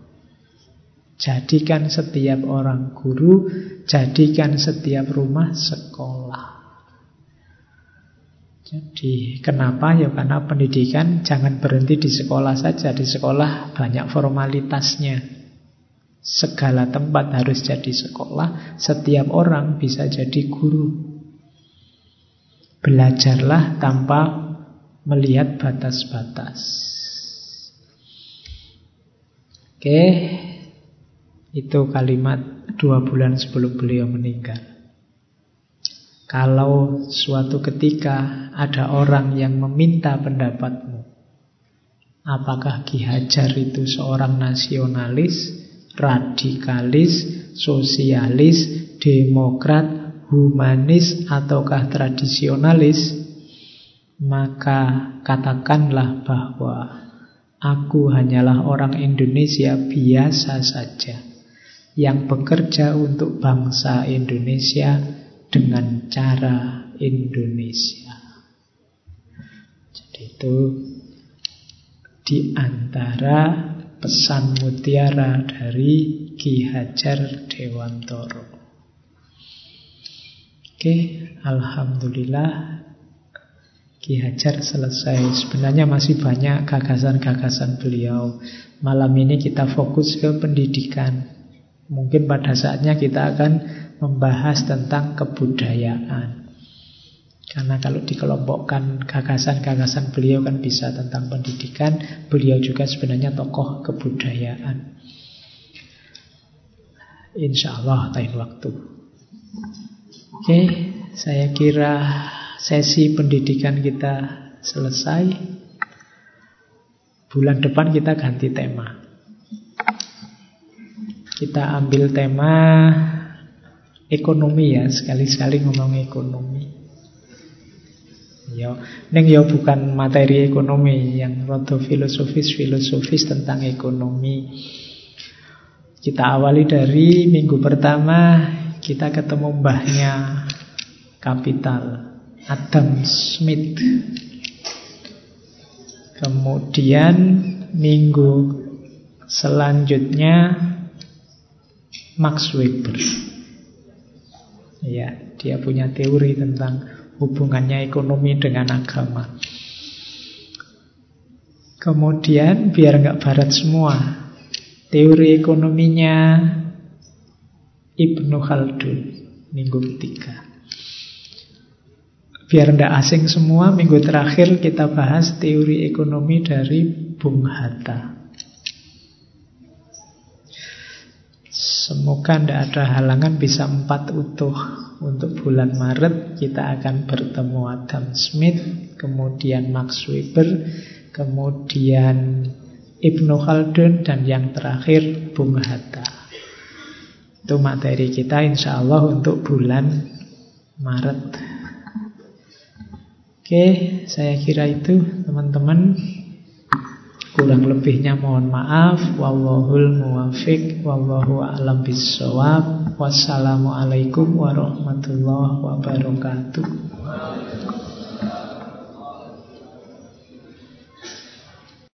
Jadikan setiap orang guru, jadikan setiap rumah sekolah. Jadi kenapa? Ya karena pendidikan jangan berhenti di sekolah saja. Di sekolah banyak formalitasnya. Segala tempat harus jadi sekolah. Setiap orang bisa jadi guru. Belajarlah tanpa melihat batas-batas. Oke, itu kalimat dua bulan sebelum beliau meninggal. Kalau suatu ketika ada orang yang meminta pendapatmu, apakah Ki Hajar itu seorang nasionalis, radikalis, sosialis, demokrat, humanis ataukah tradisionalis, maka katakanlah bahwa aku hanyalah orang Indonesia biasa saja yang bekerja untuk bangsa Indonesia dengan cara Indonesia. Jadi itu di antara pesan mutiara dari Ki Hajar Dewantoro. Oke, Alhamdulillah Ki Hajar selesai. Sebenarnya masih banyak gagasan-gagasan beliau. Malam ini kita fokus ke pendidikan. Mungkin pada saatnya kita akan membahas tentang kebudayaan. Karena kalau dikelompokkan gagasan-gagasan beliau kan bisa tentang pendidikan, beliau juga sebenarnya tokoh kebudayaan. Insya Allah lain waktu. Oke, saya kira sesi pendidikan kita selesai. Bulan depan kita ganti tema. Kita ambil tema ekonomi ya, sekali-sekali ngomong ekonomi. Ya, neng ya bukan materi ekonomi yang rodo filosofis-filosofis tentang ekonomi. Kita awali dari minggu pertama kita ketemu mbahnya kapital Adam Smith. Kemudian minggu selanjutnya Max Weber. Ya, dia punya teori tentang hubungannya ekonomi dengan agama. Kemudian biar nggak barat semua, teori ekonominya Ibnu Khaldun minggu ketiga. Biar tidak asing semua, minggu terakhir kita bahas teori ekonomi dari Bung Hatta. Semoga tidak ada halangan bisa empat utuh untuk bulan Maret kita akan bertemu Adam Smith, kemudian Max Weber, kemudian Ibnu Khaldun, dan yang terakhir Bung Hatta. Itu materi kita insya Allah untuk bulan Maret. Oke, saya kira itu teman-teman. Kurang lebihnya mohon maaf. Wallahul muwafiq. Wallahu a'lam bisawab. Wassalamualaikum warahmatullahi wabarakatuh.